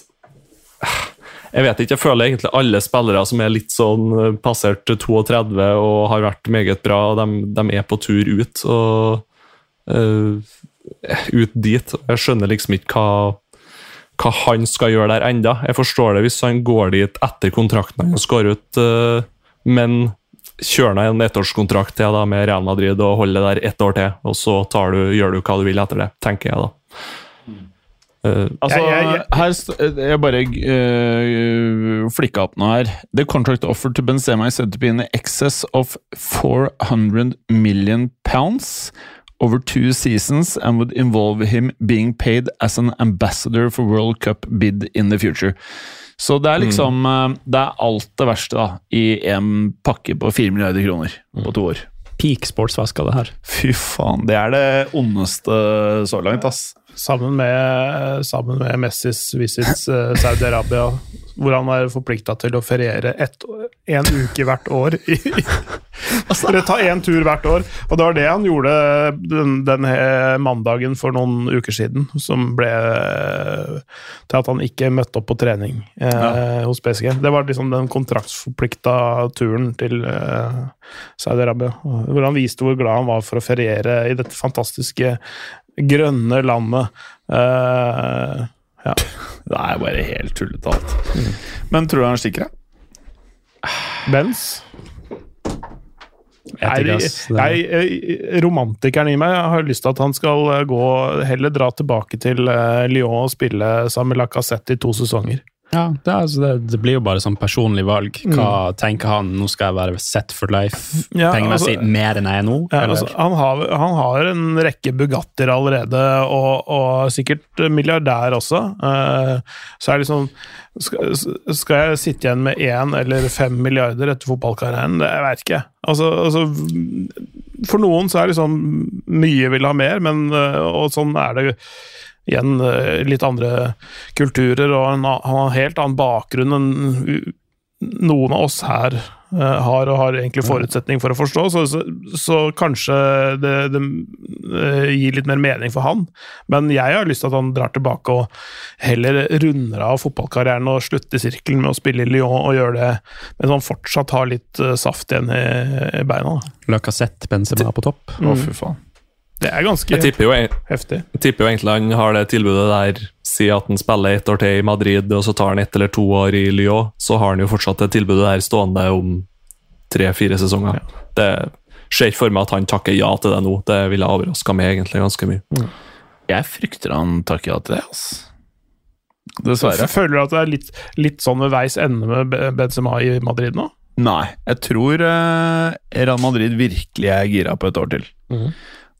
jeg vet ikke, jeg føler egentlig alle spillere som er litt sånn passert 32 og har vært meget bra, de, de er på tur ut. og uh, Ut dit. Jeg skjønner liksom ikke hva, hva han skal gjøre der enda. Jeg forstår det hvis han går dit etter kontrakten og skal ut, men kjører han en ettårskontrakt til da, med Real Madrid og holder det der ett år til, og så tar du, gjør du hva du vil etter det, tenker jeg da. Uh, Altså, Jeg- jeg- jeg- her st- Jeg bare uh, flikka opp noe her. The contract offer to Benzema is said to be in excess of 400 million pounds over two seasons and would involve him being paid as an ambassador for World Cup bid in the future. Så det er liksom mm. Det er alt det verste da i en pakke på 4 milliarder kroner på to år. Peak av det her. Fy faen, det er det ondeste så langt, ass. Sammen med, sammen med Messis visits eh, Saudi-Arabia, hvor han er forplikta til å feriere én en uke hvert år. Eller ta én tur hvert år. Og det var det han gjorde den, den mandagen for noen uker siden, som ble eh, til at han ikke møtte opp på trening eh, hos PSG. Det var liksom den kontraktsforplikta turen til eh, Saudi-Arabia, hvor han viste hvor glad han var for å feriere i dette fantastiske grønne landet. Uh, ja. Det er bare helt tullete alt. Men tror du han stikker, da? Benz? Jeg Jeg, jeg, jeg, romantikeren i meg har lyst til at han skal eh, gå heller dra tilbake til eh, Lyon og spille sammen med Lacassette i to sesonger. Ja, det, altså, det, det blir jo bare sånn personlig valg. Hva tenker han? Nå skal jeg være set for life Ja, pengemessig altså- mer enn jeg er nå? Ja, altså, han, har, han har en rekke Bugattier allerede, og, og sikkert milliardær også. Uh, så er det liksom skal, skal jeg sitte igjen med én eller fem milliarder etter fotballkarrieren? Det, jeg ikke. Altså, altså, for noen så er liksom mye vil ha mer, men, eh, og sånn er det igjen eh, litt andre kulturer, og en, han har en helt annen bakgrunn enn noen av oss her eh, har, og har egentlig forutsetning for å forstå, så, så, så kanskje det, det eh, gir litt mer mening for han. Men jeg har lyst til at han drar tilbake og heller runder av fotballkarrieren og slutter sirkelen med å spille i Lyon og gjøre det mens han fortsatt har litt saft igjen i, i beina. Lacassette Benzema på topp. Å, fy faen. Det er ganske jeg tipper jo, heftig. Jeg tipper jo egentlig han har det tilbudet der Si at han spiller ett år til i Madrid, og så tar han ett eller to år i Lyon. Så har han jo fortsatt det tilbudet der stående om tre-fire sesonger. Det ser ikke for meg at han takker ja til det nå. Det ville overraska meg egentlig ganske mye. Jeg frykter han takker ja til det, altså. Dessverre. Føler du at det er litt, litt sånn ved veis ende med Benzema i Madrid nå? Nei, jeg tror uh, Real Madrid virkelig er gira på et år til.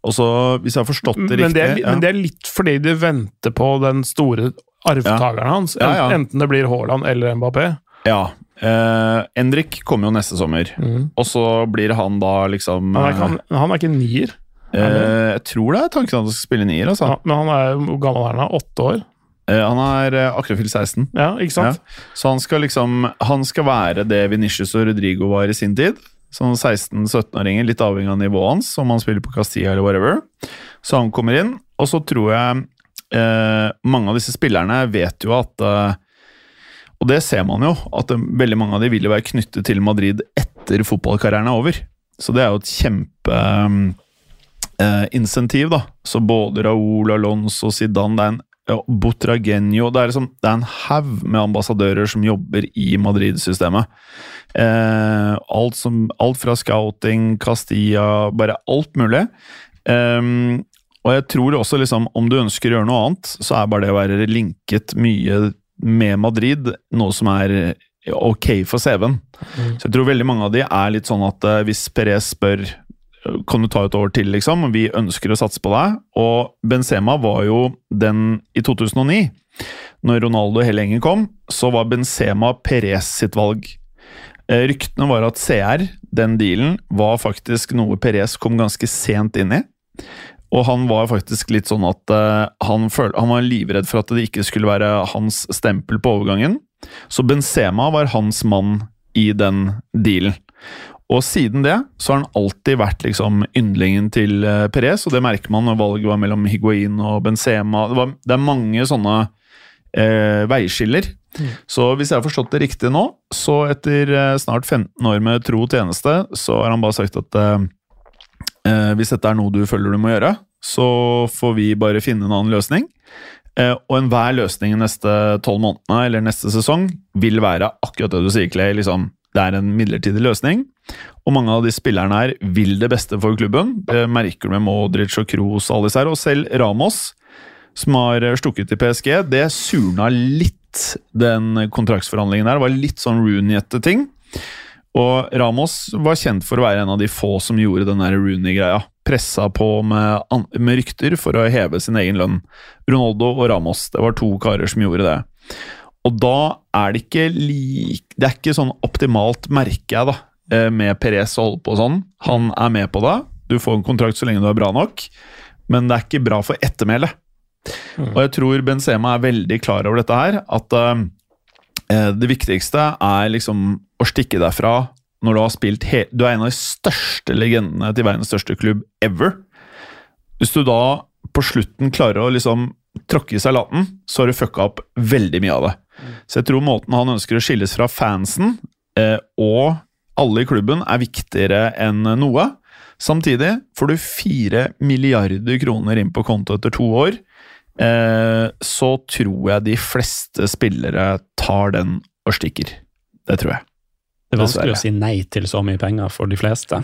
Og så, hvis jeg har forstått det Men det, er, riktig men det er litt fordi de venter på den store arvtakeren hans. Ja, ja. Enten det blir Haaland eller Mbappé. Ja. Eh, Endrik kommer jo neste sommer, og så blir han da liksom Han er, ikke- han, han er ikke nier, eh, Jeg tror det er tanken at han skal spille nier, altså. Ja, men han er hvor gammel er han? er? Åtte år? Eh, han er eh, akkurat fylt 16. Ja, ikke sant? Så han skal liksom Han skal være det Venicius og Rodrigo var i sin tid. Sånn 16-17-åringer, litt avhengig av nivået hans, om han spiller på Castilla eller whatever. Så han kommer inn, og så tror jeg eh, mange av disse spillerne vet jo at eh, Og det ser man jo, at eh, veldig mange av de vil jo være knyttet til Madrid etter fotballkarrieren er over. Så det er jo et kjempe insentiv da. Så både Raúl, Alonso, Zidane Det er en ja, Butragenio Det er, liksom, det er en haug med ambassadører som jobber i Madrid-systemet. Eh, alt, alt fra scouting, Castilla, bare alt mulig. Eh, og jeg tror også, liksom, om du ønsker å gjøre noe annet, så er bare det å være linket mye med Madrid noe som er ok for CV-en. Så jeg tror veldig mange av de er litt sånn at eh, hvis Perez spør kan du ta et år til, liksom? Vi ønsker å satse på deg. Og Benzema var jo den i 2009. Når Ronaldo hele gjengen kom, så var Benzema Perez sitt valg. Eh, Ryktene var at CR, den dealen, var faktisk noe Perez kom ganske sent inn i. Og han var faktisk litt sånn at eh, han, føl han var livredd for at det ikke skulle være hans stempel på overgangen. Så Benzema var hans mann i den dealen. Og siden det så har han alltid vært liksom yndlingen til eh, Perez, og det merker man når valget var mellom Higuain og Benzema. Det, var, det er mange sånne eh, veiskiller. Så hvis jeg har forstått det riktig nå, så etter eh, snart 15 år med tro tjeneste, så har han bare sagt at eh, eh, hvis dette er noe du føler du må gjøre, så får vi bare finne en annen løsning. Eh, og enhver løsning de neste tolv månedene eller neste sesong vil være akkurat det du sier, Clay. Liksom, det er en midlertidig løsning. Og mange av de spillerne her vil det beste for klubben. Det merker du med Modric og Kroos og alle disse her. Og selv Ramos, som har stukket til PSG, det surna litt, den kontraktsforhandlingen der. Det var litt sånn Rooney-ete ting. Og Ramos var kjent for å være en av de få som gjorde den Rooney-greia. Pressa på med, med rykter for å heve sin egen lønn. Ronaldo og Ramos, det var to karer som gjorde det. Og da er det ikke lik Det er ikke sånn optimalt, merker jeg, da, eh, med Perez å holde på sånn. Han er med på det. Du får en kontrakt så lenge du er bra nok, men det er ikke bra for ettermælet. Og jeg tror Benzema er veldig klar over dette her, at uh, det viktigste er liksom å stikke derfra når du har spilt he Du er en av de største legendene til verdens største klubb ever. Hvis du da på slutten klarer å liksom tråkke i salaten, så har du fucka opp veldig mye av det. Så jeg tror måten han ønsker å skilles fra fansen eh, og alle i klubben, er viktigere enn noe. Samtidig får du fire milliarder kroner inn på konto etter to år. Eh, så tror jeg de fleste spillere tar den og stikker. Det tror jeg. Det er vanskelig å si nei til så mye penger for de fleste.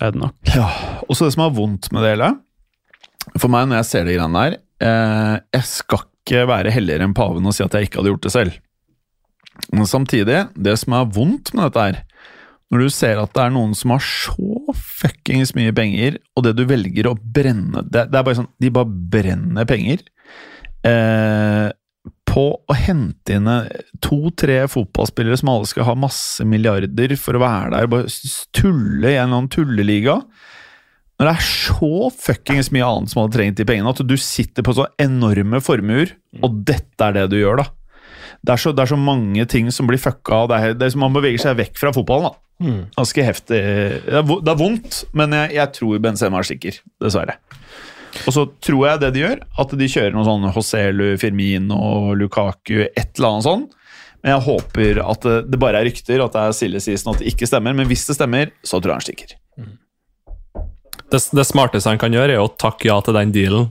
Er det nok. Ja, og så det som er vondt med det hele For meg, når jeg ser de greiene der Jeg skal ikke være helligere enn paven og si at jeg ikke hadde gjort det selv. Men samtidig, det som er vondt med dette her Når du ser at det er noen som har så fuckings mye penger, og det du velger å brenne Det, det er bare sånn De bare brenner penger eh, på å hente inn to-tre fotballspillere som alle skal ha masse milliarder for å være der, bare tulle i en eller annen tulleliga. Når det er så fuckings mye annet som hadde trengt de pengene, at du sitter på så enorme formuer, og dette er det du gjør, da. Det er så, det er så mange ting som blir fucka, det er, det er som man beveger seg vekk fra fotballen. da. Ganske heftig. Det er, det vondt, men jeg, jeg tror Benzema er sikker, dessverre. Og så tror jeg det de gjør, at de kjører noe sånn Hoselu, Firmino, Lukaku, et eller annet sånn. Men jeg håper at det, det bare er rykter, at det er silly season, at det ikke stemmer. Men hvis det stemmer, så tror jeg han stikker. Det, det smarteste han kan gjøre, er å takke ja til den dealen,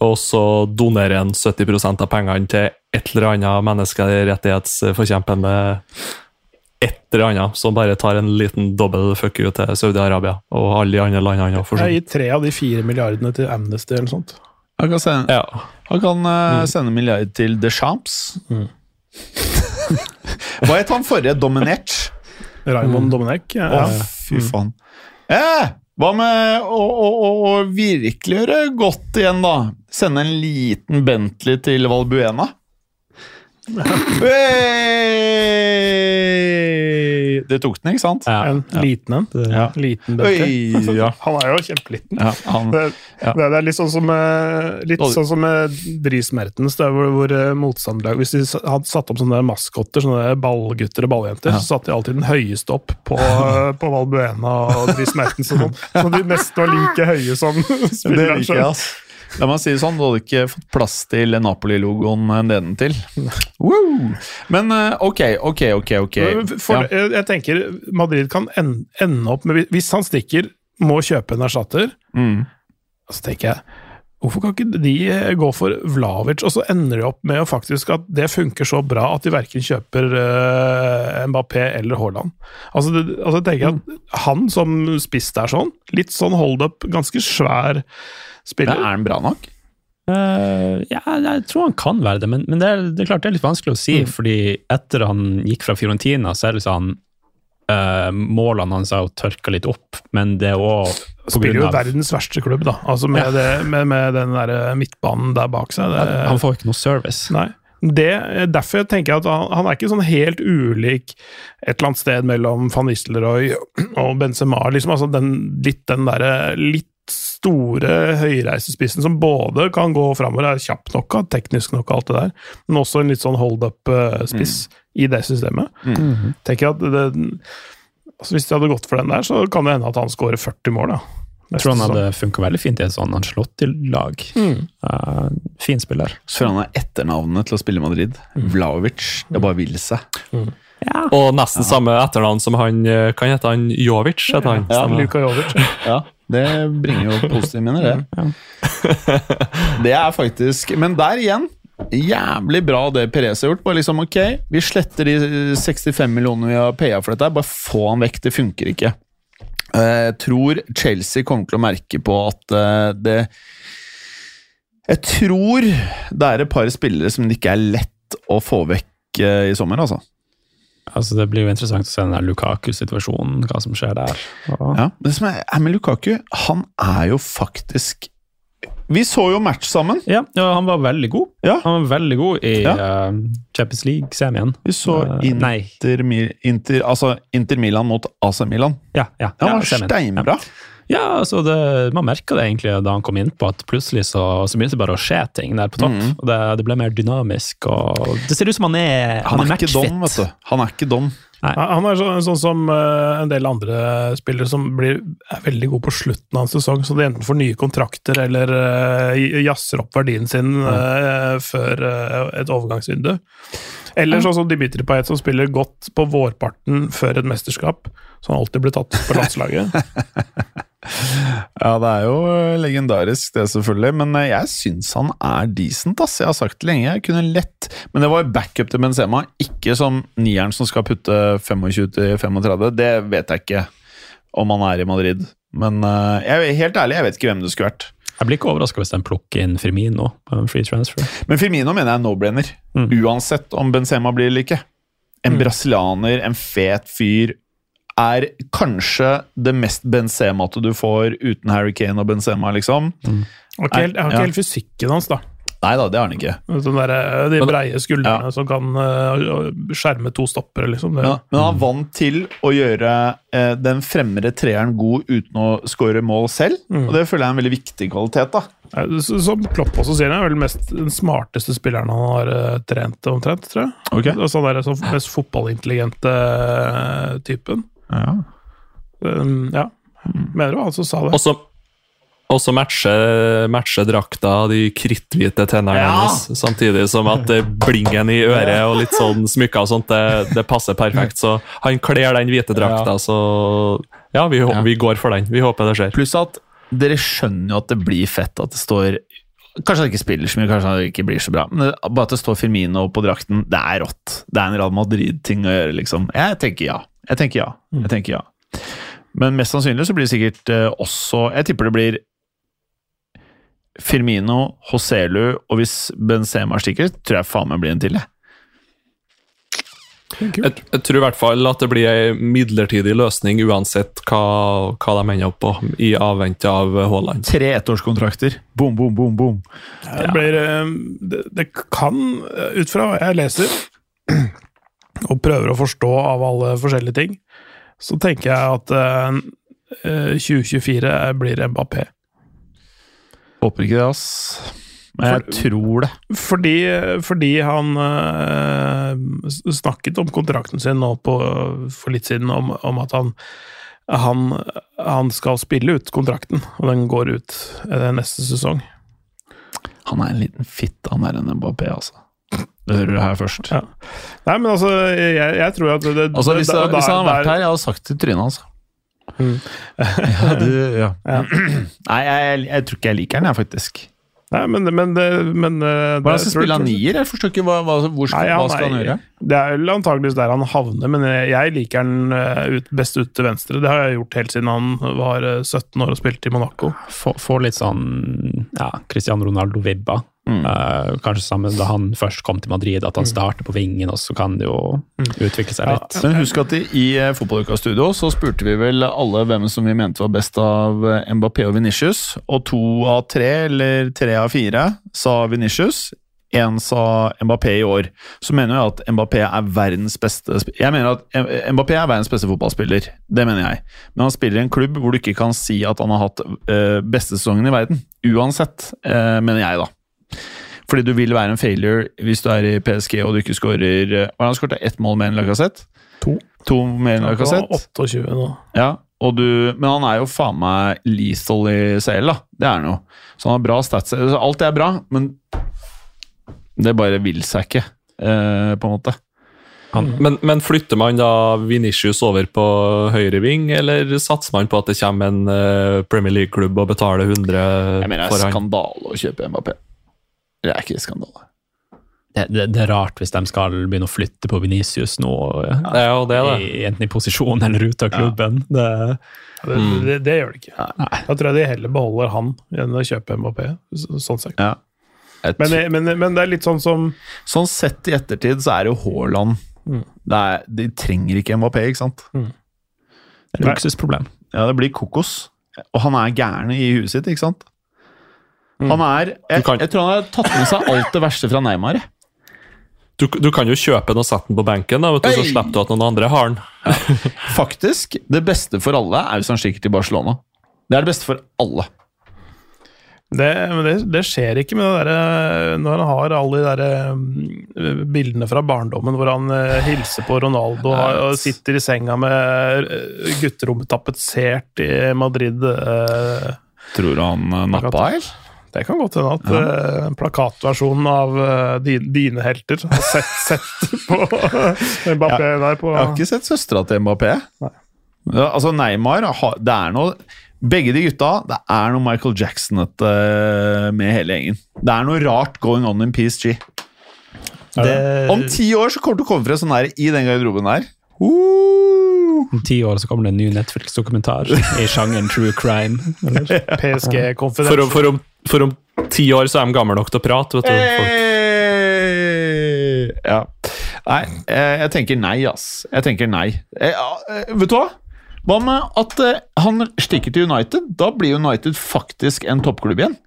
og så donere en 70% av pengene til et eller annet menneskerettighetsforkjempende et eller annet, som bare tar en liten dobbel fuck you til Saudi-Arabia og alle de andre landene. Jeg gir tre av de fire milliardene til Amnesty eller noe sånt. Han kan sende, Ja. han kan, eh, sende milliard til The Champs. Hva het han forrige? Dominert? Raymond mm. Å, Ja. fy faen. Eh, hva med å, å, å, virkelig gjøre godt igjen, da? Sende en liten Bentley til Valbuena? Hey! Det tok den, ikke sant? Ja. En liten en. Ja. Liten Bentley. Oi, ja. Han er jo kjempeliten. Ja, han, Det, Ja. det, det er litt sånn som med, litt sånn som med Dries Mertens, der hvor, hvor eh, motstanderlag Hvis de hadde satt opp sånne maskotter, sånne ballgutter og balljenter, så satte de alltid den høyeste opp på, eh, på Valbuena og Dries Mertens og sånn. Så de nesten var like høye som det spilleren ass. La meg si det sånn, du hadde ikke fått plass til Napoli-logoen nedentil. Woo! Men eh, ok, ok, ok. ok. For, Ja. jeg, jeg tenker Madrid kan ende, ende opp med Hvis han stikker, må kjøpe en erstatter, Mm. så tenker jeg Hvorfor kan ikke de eh, gå for Vlavic, og så ender de opp med faktisk at det funker så bra at de verken kjøper uh, Mbappé eller Haaland? Altså, det, altså tenker jeg at Han som spiss der sånn, litt sånn hold up, ganske svær Ja, spiller. er han bra nok? Uh, ja, jeg tror han kan være det, men, men det, er, det er klart det er litt vanskelig å si. fordi etter han gikk fra Fiorentina, så er det sånn uh, Målene hans har jo tørka litt opp, men det er òg Spiller jo av, verdens verste klubb, da. Altså med, det, med, med den der eh, midtbanen der bak seg. Det, Han får ikke noe service. Nei. Det, derfor tenker jeg at han, han er ikke sånn helt ulik et eller annet sted mellom van Nistelrooy og Benzema. Liksom, altså den, litt den derre litt store høyreisespissen som både kan gå framover, er kjapp nok, teknisk nok, og alt det der, men også en litt sånn hold up-spiss i det systemet. tenker jeg at det, altså Hvis de hadde gått for den der, så kan det hende at han skårer 40 mål. da. Jeg tror han hadde funka veldig fint i et sånn Ancelotti-lag. Uh, fin spiller. Så får han har etternavnet til å spille i Madrid. Vlaovic. Det bare vil seg. Ja. Og nesten samme etternavn som han eh, Kan hete han Jovic? Heter han. Ja. Luka Jovic. Ja, det bringer jo positive minner, det. Det er faktisk Men der igjen, jævlig bra det Perez har gjort. Bare liksom, ok, vi sletter de 65 millionene vi har paya for dette, bare få han vekk. Det funker ikke. Eh, Jeg tror Chelsea kommer til å merke på at eh, det Jeg tror det er et par spillere som det ikke er lett å få vekk eh, i sommer, altså. Altså, det blir jo interessant å se den der Lukaku-situasjonen, hva som skjer der. Og, Ja, det som er, er med Lukaku, han er jo faktisk Vi så jo match sammen. ja, ja, han var veldig god. Ja. Han var veldig god i Ja. uh, Champions League-semien. Vi så Eh. Inter, Mi- Inter, altså Inter Milan mot AC Milan. Ja, ja, Han var steinbra. Ja, altså det, Man merka det egentlig da han kom inn på at plutselig så, så begynte det bare å skje ting der på topp. Mm. og det, det ble mer dynamisk. og Det ser ut som han er, Han, han er ikke dom, vet du. Han er ikke dom. Han er sånn, sånn som uh, en del andre spillere som blir, er veldig gode på slutten av en sesong, så de enten får nye kontrakter eller uh, jazzer opp verdien sin uh, før et overgangsvindu. Eller sånn som Dimitri Payet, som spiller godt på vårparten før et mesterskap, så han alltid blir tatt på landslaget. Ja, det er jo øh, legendarisk, det selvfølgelig. Men øh, jeg syns han er decent, ass. Jeg har sagt det lenge. Jeg kunne lett Men det var backup til Benzema, ikke som nieren som skal putte 25 til 35. Det vet jeg ikke om han er i Madrid. Men øh, jeg helt ærlig, jeg vet ikke hvem det skulle vært. Jeg blir ikke overraska hvis de plukker inn Firmino på en free transfer. Men Firmino mener jeg er no-brainer. Mm. Uansett om Benzema blir eller ikke. En brasilianer, en fet fyr, er kanskje det mest Benzema-te du får uten Harry Kane og Benzema, liksom. Mm. jeg har ikke Ja. helt fysikken hans, da. Nei da, det har han ikke. Sånn der, eh, de breie skuldrene som kan eh, skjerme to stoppere, liksom. Det, Men, men han vant til å gjøre eh, den fremre treeren god uten å skåre mål selv. Og det føler jeg er en veldig viktig kvalitet. da. Ja, Som Klopp også sier, han er vel mest den smarteste spilleren han har trent, omtrent, tror jeg. Okay. Altså, han er den mest fotballintelligente typen. Ja. Um, ja. Mener du altså sa det? Og så og så matcher, matche drakta de kritthvite tennene Ja. hennes, samtidig som at det blingen i øret og litt sånn smykker og sånt, det, det passer perfekt. Så han kler den hvite drakta, så ja, vi, vi går for den. Vi håper det skjer. Pluss at dere skjønner jo at det blir fett at det står Kanskje han ikke spiller så mye, kanskje han ikke blir så bra, men bare at det står Firmino på drakten, det er rått. Det er en Real Madrid-ting å gjøre, liksom. Jeg tenker ja. Jeg tenker ja. Jeg tenker ja. Men mest sannsynlig så blir det sikkert eh, også Jeg tipper det blir Firmino, Hoselu, og hvis Benzema stikker, tror jeg faen meg blir en til, jeg. Jeg, jeg tror i hvert fall at det blir en midlertidig løsning uansett hva, hva de ender opp på, i avvente av Haaland. Tre ettårskontrakter. Boom, boom, boom, boom. Det, blir, eh, det, det kan, eh, ut fra hva jeg leser, og prøver å forstå av alle forskjellige ting, så tenker jeg at eh, eh, 2024 blir Mbappé. Håper ikke det, ass. Men jeg tror det. Fordi, fordi han eh, snakket om kontrakten sin nå på, for litt siden, om, om at han, han, han skal spille ut kontrakten, og den går ut eh, neste sesong. Han er en liten fitte, han er en Mbappé, altså. Det hører du her først. Ja. Nei, men altså, jeg, jeg tror at det, Altså, hvis, da- det, hvis han hadde vært her, jeg hadde sagt til trynet hans. Mm. ja, du, ja. Ja. Nei, jeg, jeg, tror ikke jeg liker den, jeg, faktisk. Nei, men, men, men eh, Hva skal spille han nier? Jeg forstår ikke hva, hva, hvor nei, ja, hva han skal han er- gjøre? Det er vel antageligvis der han havner, men jeg jeg liker han eh, ut, best ut til venstre. Det har jeg gjort helt siden han var eh, 17 år og spilte i Monaco. Få litt sånn ja, Cristiano Ronaldo-vibba. Mm. Uh, kanskje sammen da han først kom til Madrid, at han starter på vingen, og så kan det jo utvikle seg Ja. litt. Men husk at i, i eh, Fotballuka-studio så spurte vi vel alle hvem som vi mente var best av eh, Mbappé og Venicius. Og to av tre, eller tre av fire, sa Venicius. Én sa Mbappé i år. Så mener jeg at Mbappé er verdens beste Jeg mener at Mbappé er verdens beste fotballspiller. Det mener jeg. Men han spiller i en klubb hvor du ikke kan si at han har hatt uh, beste sesongen i verden. Uansett, uh, mener jeg, da. Fordi du vil være en failure hvis du er i PSG og du ikke skårer Har Han har skåret ett mål med en Lacassette. To. To med en Han Lacassette. 28 nå. Ja, og du, men han er jo faen meg lethal i CL, da. Det er han jo. Så han har bra stats. Alt det er bra, men det bare vil seg ikke, eh, på en måte. Men, men flytter man da Vinicius over på høyre ving, eller satser man på at det kommer en eh, Premier League-klubb og betaler 100 Jeg mener det er han? skandale å kjøpe Mbappé. Det er ikke skandale. Det, det, det er rart hvis de skal begynne å flytte på Venicius nå, eh, Ja, det er det. i, enten i posisjon eller ut av klubben. Det, Det, det, det gjør det ikke. Da tror jeg de heller beholder han enn å kjøpe Mbappé. sånn sett. Ja. Men, men, men det er litt sånn som sånn sett i ettertid så er det jo Haaland det er, De trenger ikke Mbappé, ikke sant? det er et luksusproblem. Ja, det blir kokos. Og han er gæren i huet sitt, ikke sant? Han er jeg, kan- jeg tror han har tatt med seg alt det verste fra Neymar. Du, du kan jo kjøpe den og sette den på benken, da, vet du, så slipper du at noen andre har den. Faktisk, det beste for alle er hvis han stikker til Barcelona. Det er det beste for alle. Det, men det, det skjer ikke med det derre Når han har alle de der mm, bildene fra barndommen hvor han eh, hilser på Ronaldo og, og sitter i senga med eh, gutterommet tapetsert i Madrid eh, Tror du han nappa, eller? Det kan godt hende at eh, plakatversjonen av uh, din, dine helter har sett, sett på Mbappé der på Jeg har ikke sett søstera til Mbappé. Ja, altså, Neymar Det er noe Begge de gutta, det er noe Michael Jackson-ete med hele gjengen. Det er noe rart going on in PSG. Om ti år så kommer det til å komme frem sånn her i den garderoben der. Uh! Om ti år så kommer det en ny Netflix-dokumentar i sjangeren true crime. Eller? PSG For, for, om, for om ti år så er de gamle nok til å prate, vet du. Folk. Hey! Ja. Nei, eh, jeg tenker nei, ass. Jeg tenker nei. Jeg, eh, Vet du hva? Hva med at eh, han stikker til United? Da blir United faktisk en toppklubb igjen.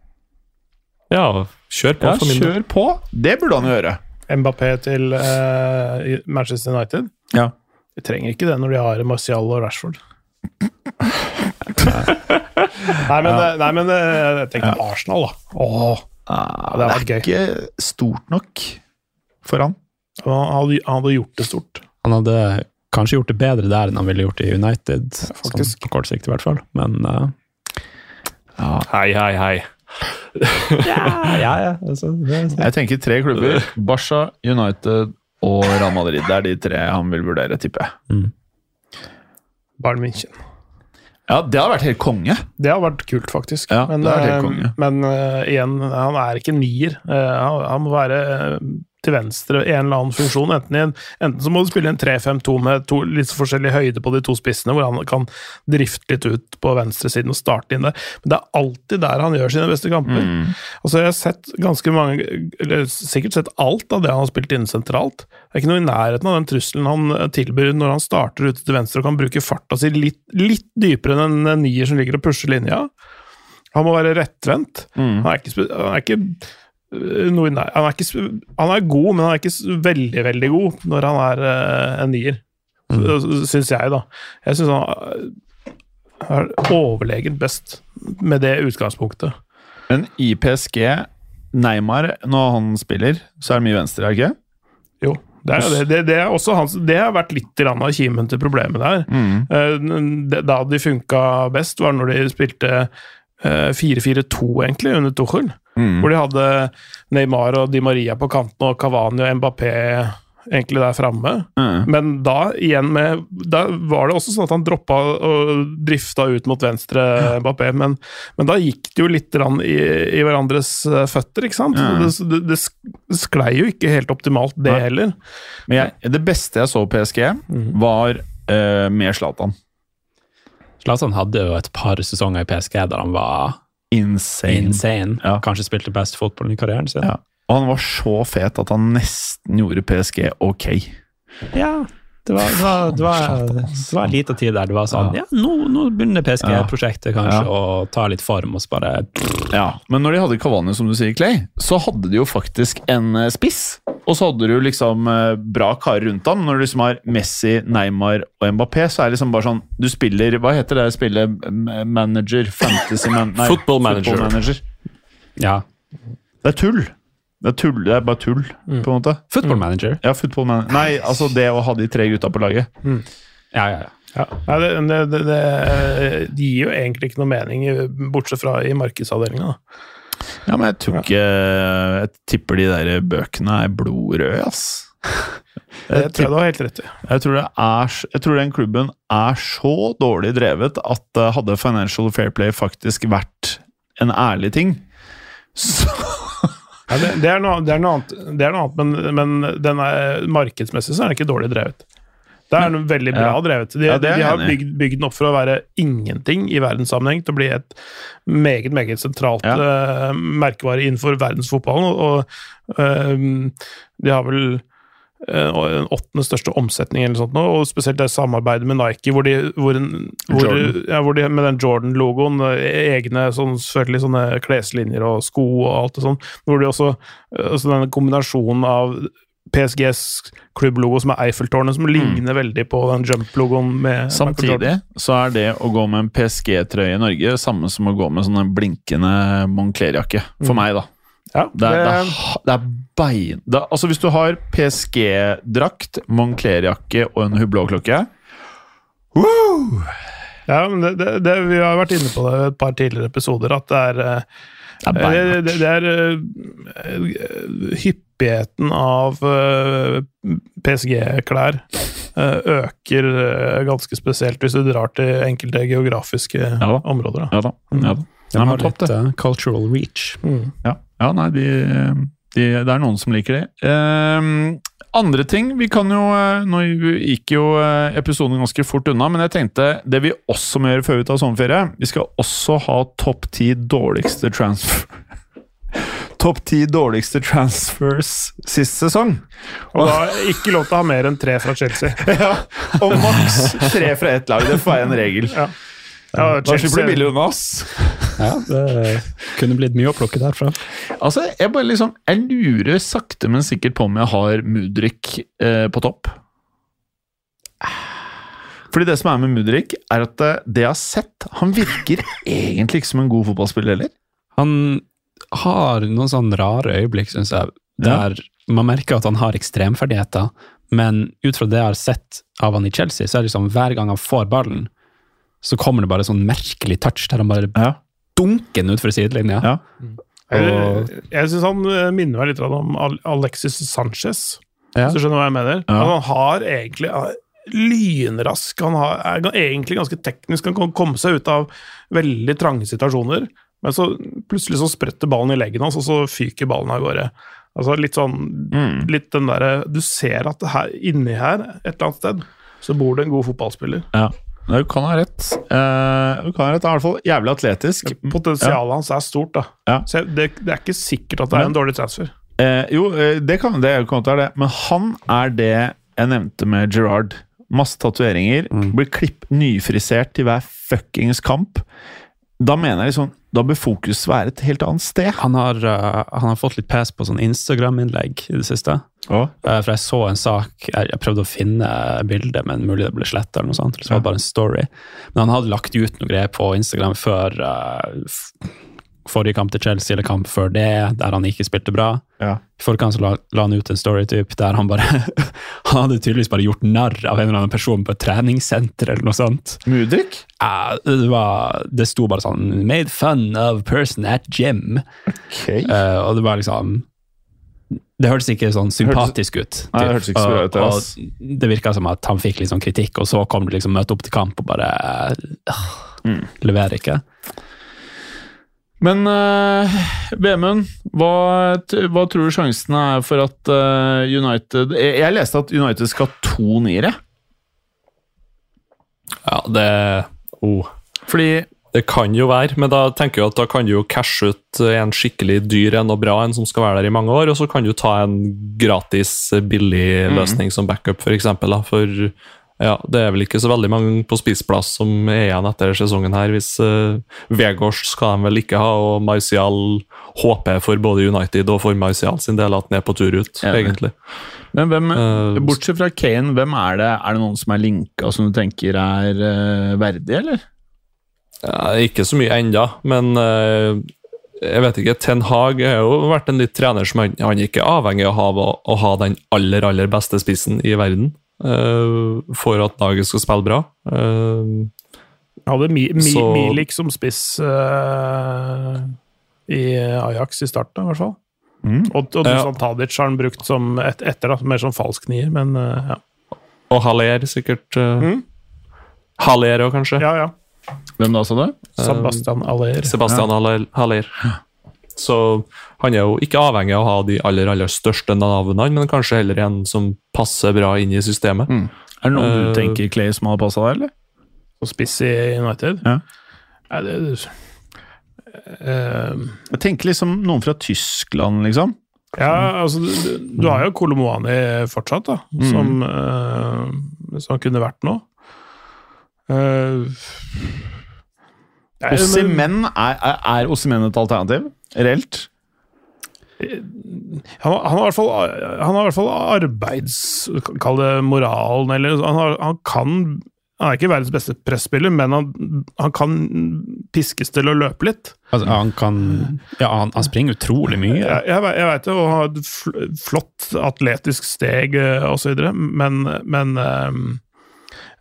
Ja, kjør på Ja, for min kjør på. Det burde han gjøre. Mbappé til uh, Manchester United. Ja. Vi trenger ikke det når de har Marcial og Rashford. Nei, men, ja. nei, men jeg jeg ja. Arsenal, da. Åh, Ah, det det er gøy. ikke stort nok for han. han hadde, han hadde gjort det stort. Han hadde kanskje gjort det bedre der enn han ville gjort i United, ja, sånn på kort sikt i hvert fall. Men eh, Hei, hei, hei. ja, ja, ja. Altså, det, Jeg tenker tre klubber. Barca, United og Real Madrid. Det er de tre han vil vurdere, tipper jeg. Bayern München. Ja, det hadde vært helt konge. Det har vært kult, faktisk. Ja, men har eh, men uh, igjen, han er ikke nier. Uh, han, han må være til venstre i en eller annen funksjon. Enten, en, enten så må du spille en 3-5-2 med to, litt forskjellig høyde på de to spissene, hvor han kan drifte litt ut på venstresiden og starte inn der. Men det er alltid der han gjør sine beste kamper. Mm. Altså, jeg har sett ganske mange, eller sikkert sett alt av det han har spilt inne sentralt. Det er ikke noe i nærheten av den trusselen han tilbyr når han starter ute til venstre og kan bruke farta si litt, litt dypere enn en nier som ligger og pusher linja. Han må være rettvendt. Mm. Han er ikke, han er ikke øh, noe i han, er ikke, han er god, men han er ikke veldig, veldig god når han er uh, en nier. Mm. Syns jeg, da. Jeg syns han øh, er overlegent best med det utgangspunktet. Men i PSG, Neymar, når han spiller, så er det mye venstre, er det ikke? Jo. Det, er, det, det, er hans, det har vært litt av kimen til problemet der. Mm. Eh, Da de funka best, var når de spilte eh, 4-4-2, egentlig, under Tuchel. Mm. Hvor de hadde Neymar og Di Maria på kanten og Cavani og Mbappé egentlig der framme. Mm. Men da igjen med Da var det også sånn at han droppa og drifta ut mot venstre Mbappé, men, men da gikk det jo litt i, i hverandres eh, føtter, ikke sant? Ja. Det, det, det sklei jo ikke helt optimalt, det Nei. heller. Men jeg, det beste jeg så på PSG, var uh, med Zlatan. Zlatan hadde jo et par sesonger i PSG der han var Insane. insane. Ja. Kanskje spilte best fotball i karrieren sin. Ja. Og han var så fet at han nesten gjorde PSG ok. Ja, det var, det var, det var, det var lite tid der det var sånn Ja, nå, nå begynner PSG-prosjektet kanskje Ja. å ta litt form, og så bare Ja, Men når de hadde Cavani, som du sier, Clay, så hadde de jo faktisk en eh, spiss. Og så hadde du liksom eh, bra karer rundt ham. Når du liksom har Messi, Neymar og Mbappé, så er det liksom bare sånn Du spiller Hva heter det spillet? Manager? Fantasy man, nei, Football manager. football manager. Ja. Det er tull. Det er, tull, det er bare tull, på en måte. Football manager. Ja, football man Nei, altså det å ha de tre gutta på laget. Ja, ja, ja. Ja. Nei, det, det, det, det, gir jo egentlig ikke noe mening, bortsett fra i markedsavdelinga. Ja, men jeg tror ikke Jeg tipper de der bøkene er blodrøde, ass. Det tror jeg du har helt rett i. Jeg tror, det er, jeg tror den klubben er så dårlig drevet at eh, hadde Financial Fair Play faktisk vært en ærlig ting, så Ja, det, det, er noe, det er noe annet, det er noe annet men, men den er, markedsmessig så er den ikke dårlig drevet. Det er noe veldig bra Ja. drevet. De, Ja, er de har bygd, bygd den opp for å være ingenting i verdenssammenheng, til å bli et meget, meget sentralt eh, merkevare innenfor verdensfotballen. Og, og uh, de har vel den åttende største omsetning eller sånt nå, og spesielt det samarbeidet med Nike, hvor de, hvor hvor, ja, hvor de med den Jordan-logoen, eh, egne sånn, selvfølgelig sånne kleslinjer og sko og alt det sånn, hvor de også eh, altså denne kombinasjonen av PSGs klubblogo som er Eiffeltårnet, som ligner veldig på den Jump-logoen med Samtidig så er det å gå med en PSG-trøye i Norge samme som å gå med sånn en blinkende Moncler-jakke. For meg, da. Ja, Det er, det er, det er bein... Det, altså Hvis du har PSG-drakt, Moncler-jakke og en Hublot-klokke Woo! Ja, men det, det, det, vi har vært inne på det et par tidligere episoder, at det er eh, Det er eh, hyppigheten av eh, PSG-klær øker ganske spesielt hvis du drar til enkelte geografiske ja, områder. Da. Ja da. Ja, da. De Ja, men har litt eh, cultural reach. Ja, ja nei, de, de, det er noen som liker det. Ehm, andre ting vi kan jo eh, Nå gikk jo eh, episoden ganske fort unna, men jeg tenkte det vi også må gjøre før vi tar sommerferie Vi skal også ha topp ti dårligste transfer Topp ti dårligste transfers sist sesong. Og da ikke lov til å ha mer enn tre fra Chelsea. Ja, Og maks tre fra ett lag. Det får være en regel. Ja. Ja, Da slipper du billig unna, ass. Ja, det kunne blitt mye å plukke derfra. Altså, jeg bare liksom Jeg lurer sakte, men sikkert på om jeg har Mudrik eh, på topp. Fordi det som er med Mudrik, er at eh, det jeg har sett Han virker egentlig ikke som en god fotballspiller heller. Han har noen sånne rare øyeblikk, syns jeg, der man merker at han har ekstremferdigheter, men ut fra det jeg har sett av han i Chelsea, så er det liksom hver gang han får ballen, så kommer det bare sånn merkelig touch der han bare Ja. dunker den utfor sidelinja. Ja. Jeg, jeg syns han eh, minner meg litt om Alexis Sanchez, Ja. hvis du skjønner hva jeg mener. Ja. Han har egentlig er lynrask, han har, er egentlig ganske teknisk, han kan komme seg ut av veldig trange situasjoner, men så plutselig så spretter ballen i leggen hans, og så fyker ballen av gårde. Altså litt sånn Mm. litt den derre Du ser at det her, inni her, et eller annet sted, så bor det en god fotballspiller. ja. Du kan ha rett. Uh, du kan ha rett. Han er i hvert fall jævlig atletisk. Potensialet hans er stort, da. Ja. Så det, det er ikke sikkert at det er en dårlig transfer. Uh, jo, eh, det kan det kan være det. Men han er det jeg nevnte med Gerard. Masse tatoveringer. Blir klipp nyfrisert til hver fuckings kamp. Da mener jeg liksom Da bør fokus være et helt annet sted. Han har, uh, han har fått litt pes på sånn Instagram-innlegg i det siste. Eh, for jeg så en sak Jeg, prøvde å finne bildet, men mulig det ble sletta, eller noe sånt. Så var det bare en story. Men han hadde lagt ut noe greier på Instagram før uh, forrige kamp til Chelsea, eller kamp før det, der han ikke spilte bra. Ja. I forkant så la, la han ut en story typ, der han bare Han hadde tydeligvis bare gjort narr av en eller annen person på et treningssenter, eller noe sånt. Mudrik? Ja, det, var, det sto bare sånn 'Made fun of person at gym'. Ok. Uh, og det var liksom det hørtes ikke sånn sympatisk ut. Nei, det hørtes ikke så bra ut, og, det virka som at han fikk litt sånn kritikk, og så kom det liksom møte opp til kamp og bare øh, Mm. Leverer ikke. Men uh, Vemund, hva, hva tror du sjansene er for at uh, United jeg, jeg leste at United skal ha to niere. Ja, det oh. Fordi Det kan jo være, men da tenker jeg at da kan du jo cashe ut en skikkelig dyr en og bra en som skal være der i mange år, og så kan du ta en gratis, billig løsning som backup, for eksempel. Da. For ja, det er vel ikke så veldig mange på spiseplass som er igjen etter sesongen her. Hvis uh, Vegårs skal de vel ikke ha, og Martial håper for både United og for Martial sin del at han er på tur ut, Ja. egentlig. Men hvem, uh, bortsett fra Kane, hvem er det? Er det noen som er linka som du tenker er uh, verdig, eller? Ja, ikke så mye enda, men eh, jeg vet ikke. Ten Hag har jo vært en litt trener som han, han er ikke avhengig av å ha, å ha den aller, aller beste spissen i verden uh, for at laget skal spille bra. Uh, Hadde Mi, Mi, Så- Milik som spiss uh, i Ajax i starten, i hvert fall. Mm. Og, og Ja. Dusan Tadic har han brukt som et, etter, da, mer som falsk nier, men ja. og Haller, sikkert. Uh, Mm. Haller òg, kanskje. ja, ja. Hvem da, sa du? Sebastian Haller. Sebastian Haller. Haller. Så han er jo ikke avhengig av å ha de aller, aller største navnene, men kanskje heller en som passer bra inn i systemet. Er det noen du Eh, tenker Clay som hadde passa der, eller? Og spiss i United. Ja. Nei, det eh, Jeg tenker liksom noen fra Tyskland, liksom. Ja, altså du, du- du har jo Kolomoani fortsatt, da, som, eh, som kunne vært noe. Uh, Ossimen, er, er, er Ossimen et alternativ? Reelt? Han, har- han har i hvert fall, han har i hvert fall arbeids... Kall det moralen, eller han, har, han kan Han er ikke verdens beste presspiller, men han, han kan piskes til å løpe litt. Altså, han kan Ja, han, han springer utrolig mye. Jeg, jeg, jeg veit det, og har et flott atletisk steg eh, videre, men, men eh,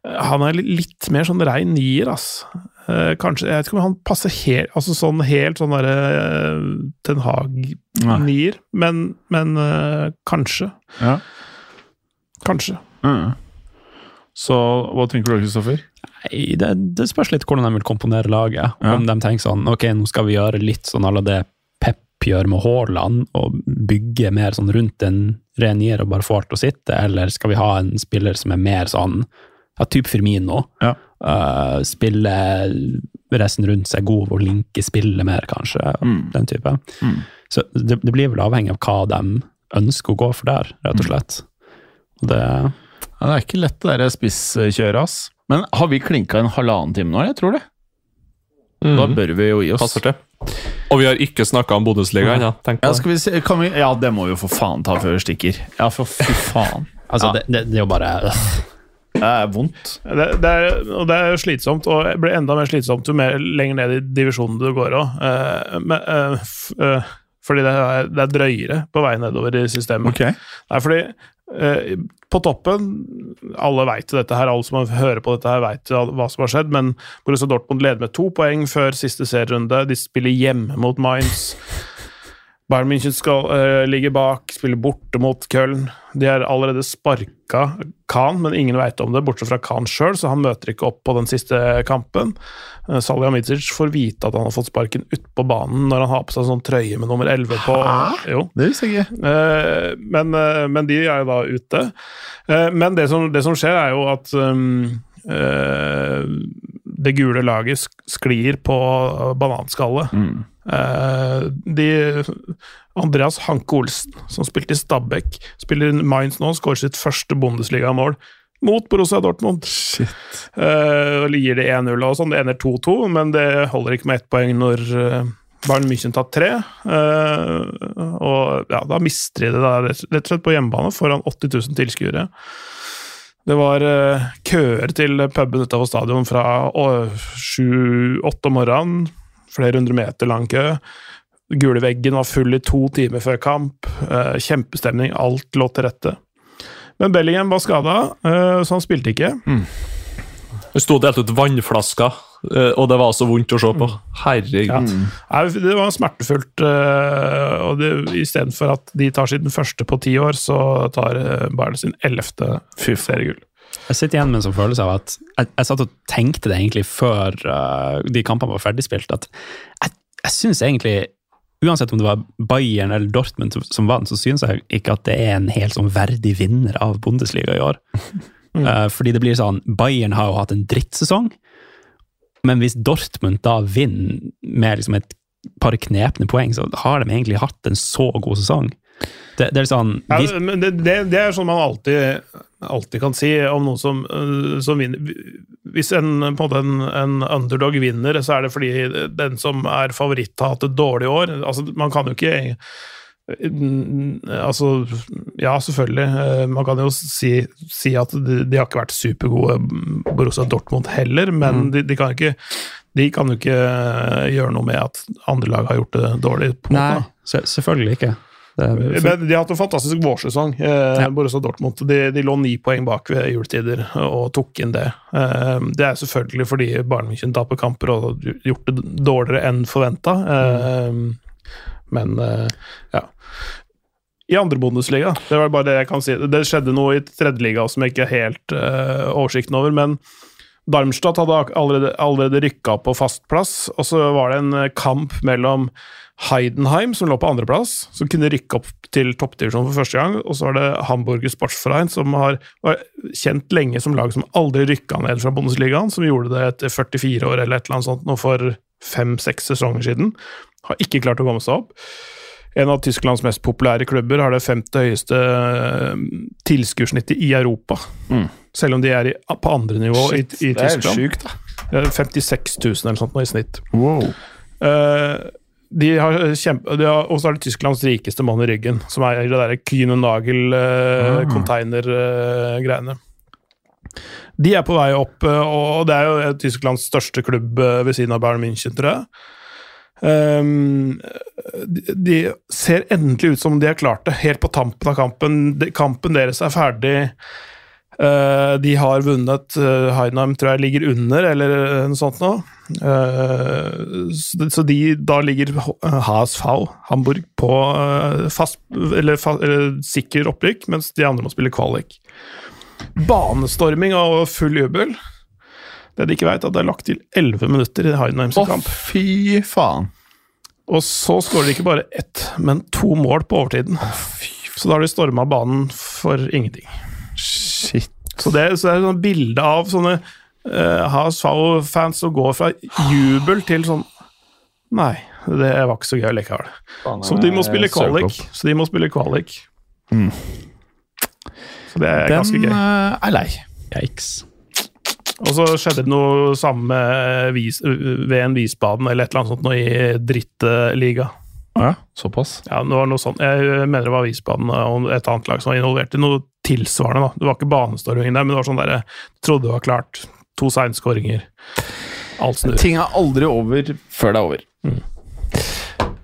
han er litt mer sånn rein nier, ass. Eh, kanskje, Jeg vet ikke om han passer helt altså sånn helt sånn derre uh, Ten Hag-nier, men, men eh, kanskje. Ja. Kanskje. Mm. Så hva tenker du, Kristoffer? Nei, det, det spørs litt hvordan de vil komponere laget. Ja. Om de tenker sånn Ok, nå skal vi gjøre litt sånn à la det Pep gjør med Haaland, og bygge mer sånn rundt en ren nier og bare få alt å sitte, eller skal vi ha en spiller som er mer sånn ja, type Firmino? Ja. Uh, spille resten rundt seg god og linke spillet mer, kanskje. Mm. Den type. Mm. Så det, det blir vel avhengig av hva de ønsker å gå for der, rett og slett. Og det Ja, det er ikke lett det der spisskjøret, ass. Men har vi klinka en halvannen time nå? Jeg tror det. Da Mhm. bør vi jo gi oss. Passer til. Og vi har ikke snakka om Bundesliga ennå. tenk på Ja, det. vi se, vi, ja, det må vi jo for faen ta før vi stikker. Ja, for fy faen. Altså, Ja. det, det, det er jo bare. Det er vondt. Det, det, er, og det er slitsomt, og det blir enda mer slitsomt jo mer lenger ned i divisjonen du går òg. fordi det er, det er drøyere på vei nedover i systemet. Okay. Det er fordi eh, på toppen Alle veit dette her, alle som hører på dette her veit hva som har skjedd, men Borussia Dortmund leder med to poeng før siste serierunde. De spiller hjemme mot Mainz. Bayern München skal uh, ligge bak, spille borte mot Köln. De har allerede sparka Khan, men ingen veit om det, bortsett fra Khan sjøl, så han møter ikke opp på den siste kampen. Uh, Salihamidzic får vite at han har fått sparken utpå banen når han har på seg sånn trøye med nummer 11 på. Jo. Det visste jeg ikke. Eh, men, uh, men de er jo da ute. Eh, men det som, det som skjer, er jo at um, eh, det gule laget sklir på bananskallet. Eh, de, Andreas Hanke Olsen, som spilte i Stabæk, spiller i Mainz nå, skårer sitt første Bundesliga-mål mot Borussia Dortmund. Eh, og gir det 1-0 og sånn. Det ender 2-2, men det holder ikke med ett poeng når uh, Bayern München tar tre. Og ja, da mister de det der, rett og slett på hjemmebane foran 80 000 tilskuere. Det var eh, køer til puben utafor stadion fra sju-åtte om morgenen. Flere hundre meter lang kø. Gule veggen var full i to timer før kamp. Eh, kjempestemning. Alt lå til rette. Men Bellingham var skada, så han spilte ikke. Det sto og delte ut vannflasker, eh, og det var så vondt å se på. Herregud. Nei, det var smertefullt. eh, og Istedenfor at de tar sin første på ti år, så tar eh, Bayern sin ellevte seriegull. Jeg sitter igjen med en sånn følelse av at jeg, jeg satt og tenkte det egentlig før uh, de kampene var ferdigspilt, at jeg, jeg syns egentlig Uansett om det var Bayern eller Dortmund som- som vant, så syns jeg ikke at det er en helt sånn verdig vinner av Bundesliga i år. Eh, fordi det blir sånn Bayern har jo hatt en drittsesong, men hvis Dortmund da vinner med liksom et par knepne poeng, så har de egentlig hatt en så god sesong. Det, det er sånn Ja, det, det, det er sånn man alltid, alltid kan si om noen som, øh, som vinner. Hvis en, på en, en, underdog vinner, så er det fordi den som er favoritt, har hatt et dårlig år. Altså, man kan jo ikke mm, Altså, ja, selvfølgelig. eh, Man kan jo si, si at de, de har ikke vært supergode, mm, Borussia Dortmund heller, men de, de kan ikke de kan jo ikke gjøre noe med at andre lag har gjort det dårlig. på en måte. Nei, selvfølgelig ikke. Er- Men De har hatt en fantastisk vårsesong, eh, Ja. Borussia Dortmund. De, de lå ni poeng bak ved juletider og tok inn det. Eh, det er selvfølgelig fordi Bayern München taper kamper og gjort det dårligere enn forventa. Eh, men eh, ja. I andre Bundesliga, det var bare det jeg kan si. Det skjedde noe i tredjeliga som jeg ikke er helt uh, oversikten over. men Darmstadt hadde allerede, allerede rykka på fast plass, og så var det en eh, kamp mellom Heidenheim, som lå på andreplass, som kunne rykke opp til toppdivisjonen for første gang, og så var det Hamburger Sportsverein, som har var kjent lenge som lag som aldri rykka ned fra Bundesligaen, som gjorde det etter 44 år eller et eller annet sånt nå for fem-seks sesonger siden. Har ikke klart å komme seg opp. En av Tysklands mest populære klubber har det femte høyeste eh, tilskuersnittet i Europa. Selv om de er i, på andre nivå i, i det helt Tyskland. er 56 000 eller sånt nå i snitt. Wow. Uh, de har kjempe, og så er det Tysklands rikeste mann i ryggen, som er det derre Ah. Kühne-Nagel-container-greiene. de er på vei opp, eh, og det er jo eh, Tysklands største klubb eh, ved siden av Bayern München, tror jeg. Ehm, de, ser endelig ut som de har klart det, helt på tampen av kampen. De, kampen deres er ferdig. Uh, de har vunnet. Uh, Heinheim tror jeg ligger under, eller noe sånt nå. Uh, så, så de, da ligger HSV, Hamburg, på eh, fast, eller, fa, eller sikker opprykk, mens de andre må spille kvalik. Banestorming og full jubel. Det de ikke vet, at det er lagt til 11 minutter i Heidenheims Å, kamp. fy faen. Og så skårer de ikke bare ett, men to mål på overtiden. Så da har de storma banen for ingenting. Shit. Så det, så det er et sånn bilde av sånne uh, HSV-fans som går fra jubel til sånn Nei, det var ikke så gøy likevel. Så de må spille kvalik. Så de må spille kvalik. Så det er Den ganske gøy. Den er lei. Yikes. Og så skjedde det noe samme vis, ved en Visbaden eller et eller annet sånt noe i drittliga. Ja, såpass. Ja, det var noe sånt. Jeg mener det var Visbaden og et annet lag som var involvert i noe tilsvarende. da. Det var ikke banestorming der, men det var sånn der, jeg trodde det var klart. To seinskåringer. Alt snur. Ting er aldri over før det er over.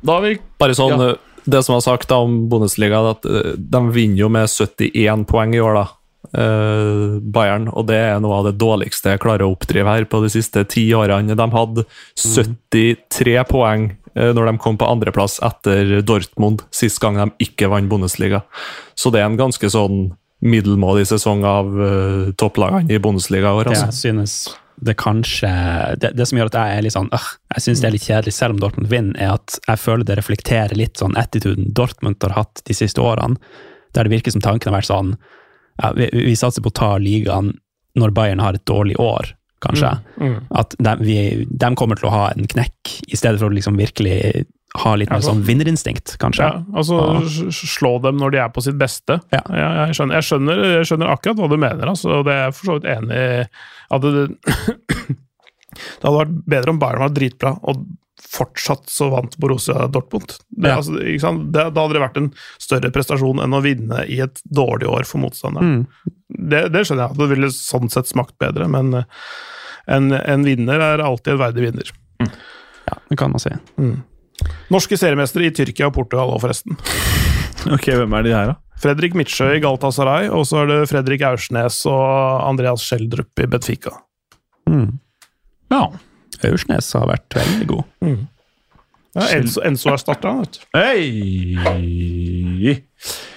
Da har vi Bare sånn, Ja. eh, Det som er sagt da om Bundesliga, er at eh, de vinner jo med 71 poeng i år, da. Eh, Bayern, og det er noe av det dårligste jeg klarer å oppdrive her på de siste ti årene. De hadde 73 poeng eh, når de kom på andreplass etter Dortmund, sist gang de ikke vant Bundesliga. Så det er en ganske sånn middelmådig sesong av uh, topplagene i Bundesliga i år. Altså. jeg synes det kanskje det, det som gjør at jeg er litt sånn øh, Jeg synes det er litt kjedelig, selv om Dortmund vinner, er at jeg føler det reflekterer litt sånn attituden Dortmund har hatt de siste årene, der det virker som tanken har vært sånn ja, vi, vi satser på å ta ligaen når Bayern har et dårlig år, kanskje. Mm. At de, vi, de kommer til å ha en knekk, i stedet for å liksom virkelig ha litt mer sånn vinnerinstinkt, kanskje. Ja, altså Ja. s- slå dem når de er på sitt beste. Ja. jeg, skjønner, jeg, skjønner, jeg skjønner akkurat hva du mener, altså, og det er jeg for så vidt enig i. At det, det hadde vært bedre om Bayern var dritbra, og fortsatt så vant Borussia Dortmund. Det, Ja. altså? Det, da hadde det vært en større prestasjon enn å vinne i et dårlig år for motstanderen. Mm. Det, det skjønner jeg, det ville sånn sett smakt bedre, men eh, en, en vinner er alltid en verdig vinner. Ja, det kan man si. Norske seriemestere i Tyrkia og Portugal òg, forresten. Ok, hvem er de her, da? Fredrik Midtsjø i Galtasaray, og så er det Fredrik Aursnes og Andreas Schjelderup i Benfica. Ja. Aursnes har vært veldig god. Ja, Enso, Enso har starta, vet du. Hei!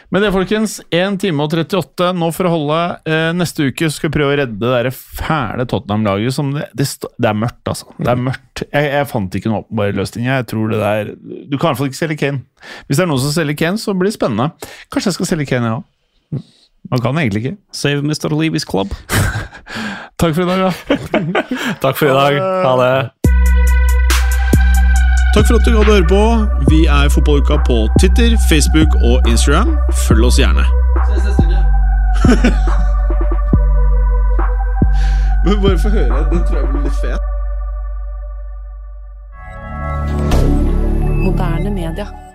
Men det, folkens, 1 time og 38 nå for å holde. Eh, neste uke skal vi prøve å redde det der fæle Tottenham-laget. Det, det, det er mørkt, altså. Det er mørkt. Jeg, jeg fant ikke noen åpenbar løsning. Jeg tror det der Du kan i hvert fall ikke selge Kane. Hvis det er noen som selger Kane, så blir det spennende. Kanskje jeg skal selge Kane, jeg òg. Man kan egentlig ikke. Save Mr. Leavis Club. Takk for i dag, da. Takk for i dag. Ha det. Takk for at du hadde høre på. Vi er Fotballuka på Twitter, Facebook og Instagram. Følg oss gjerne. Men bare få høre. Den tror jeg blir litt fet. Moderne media.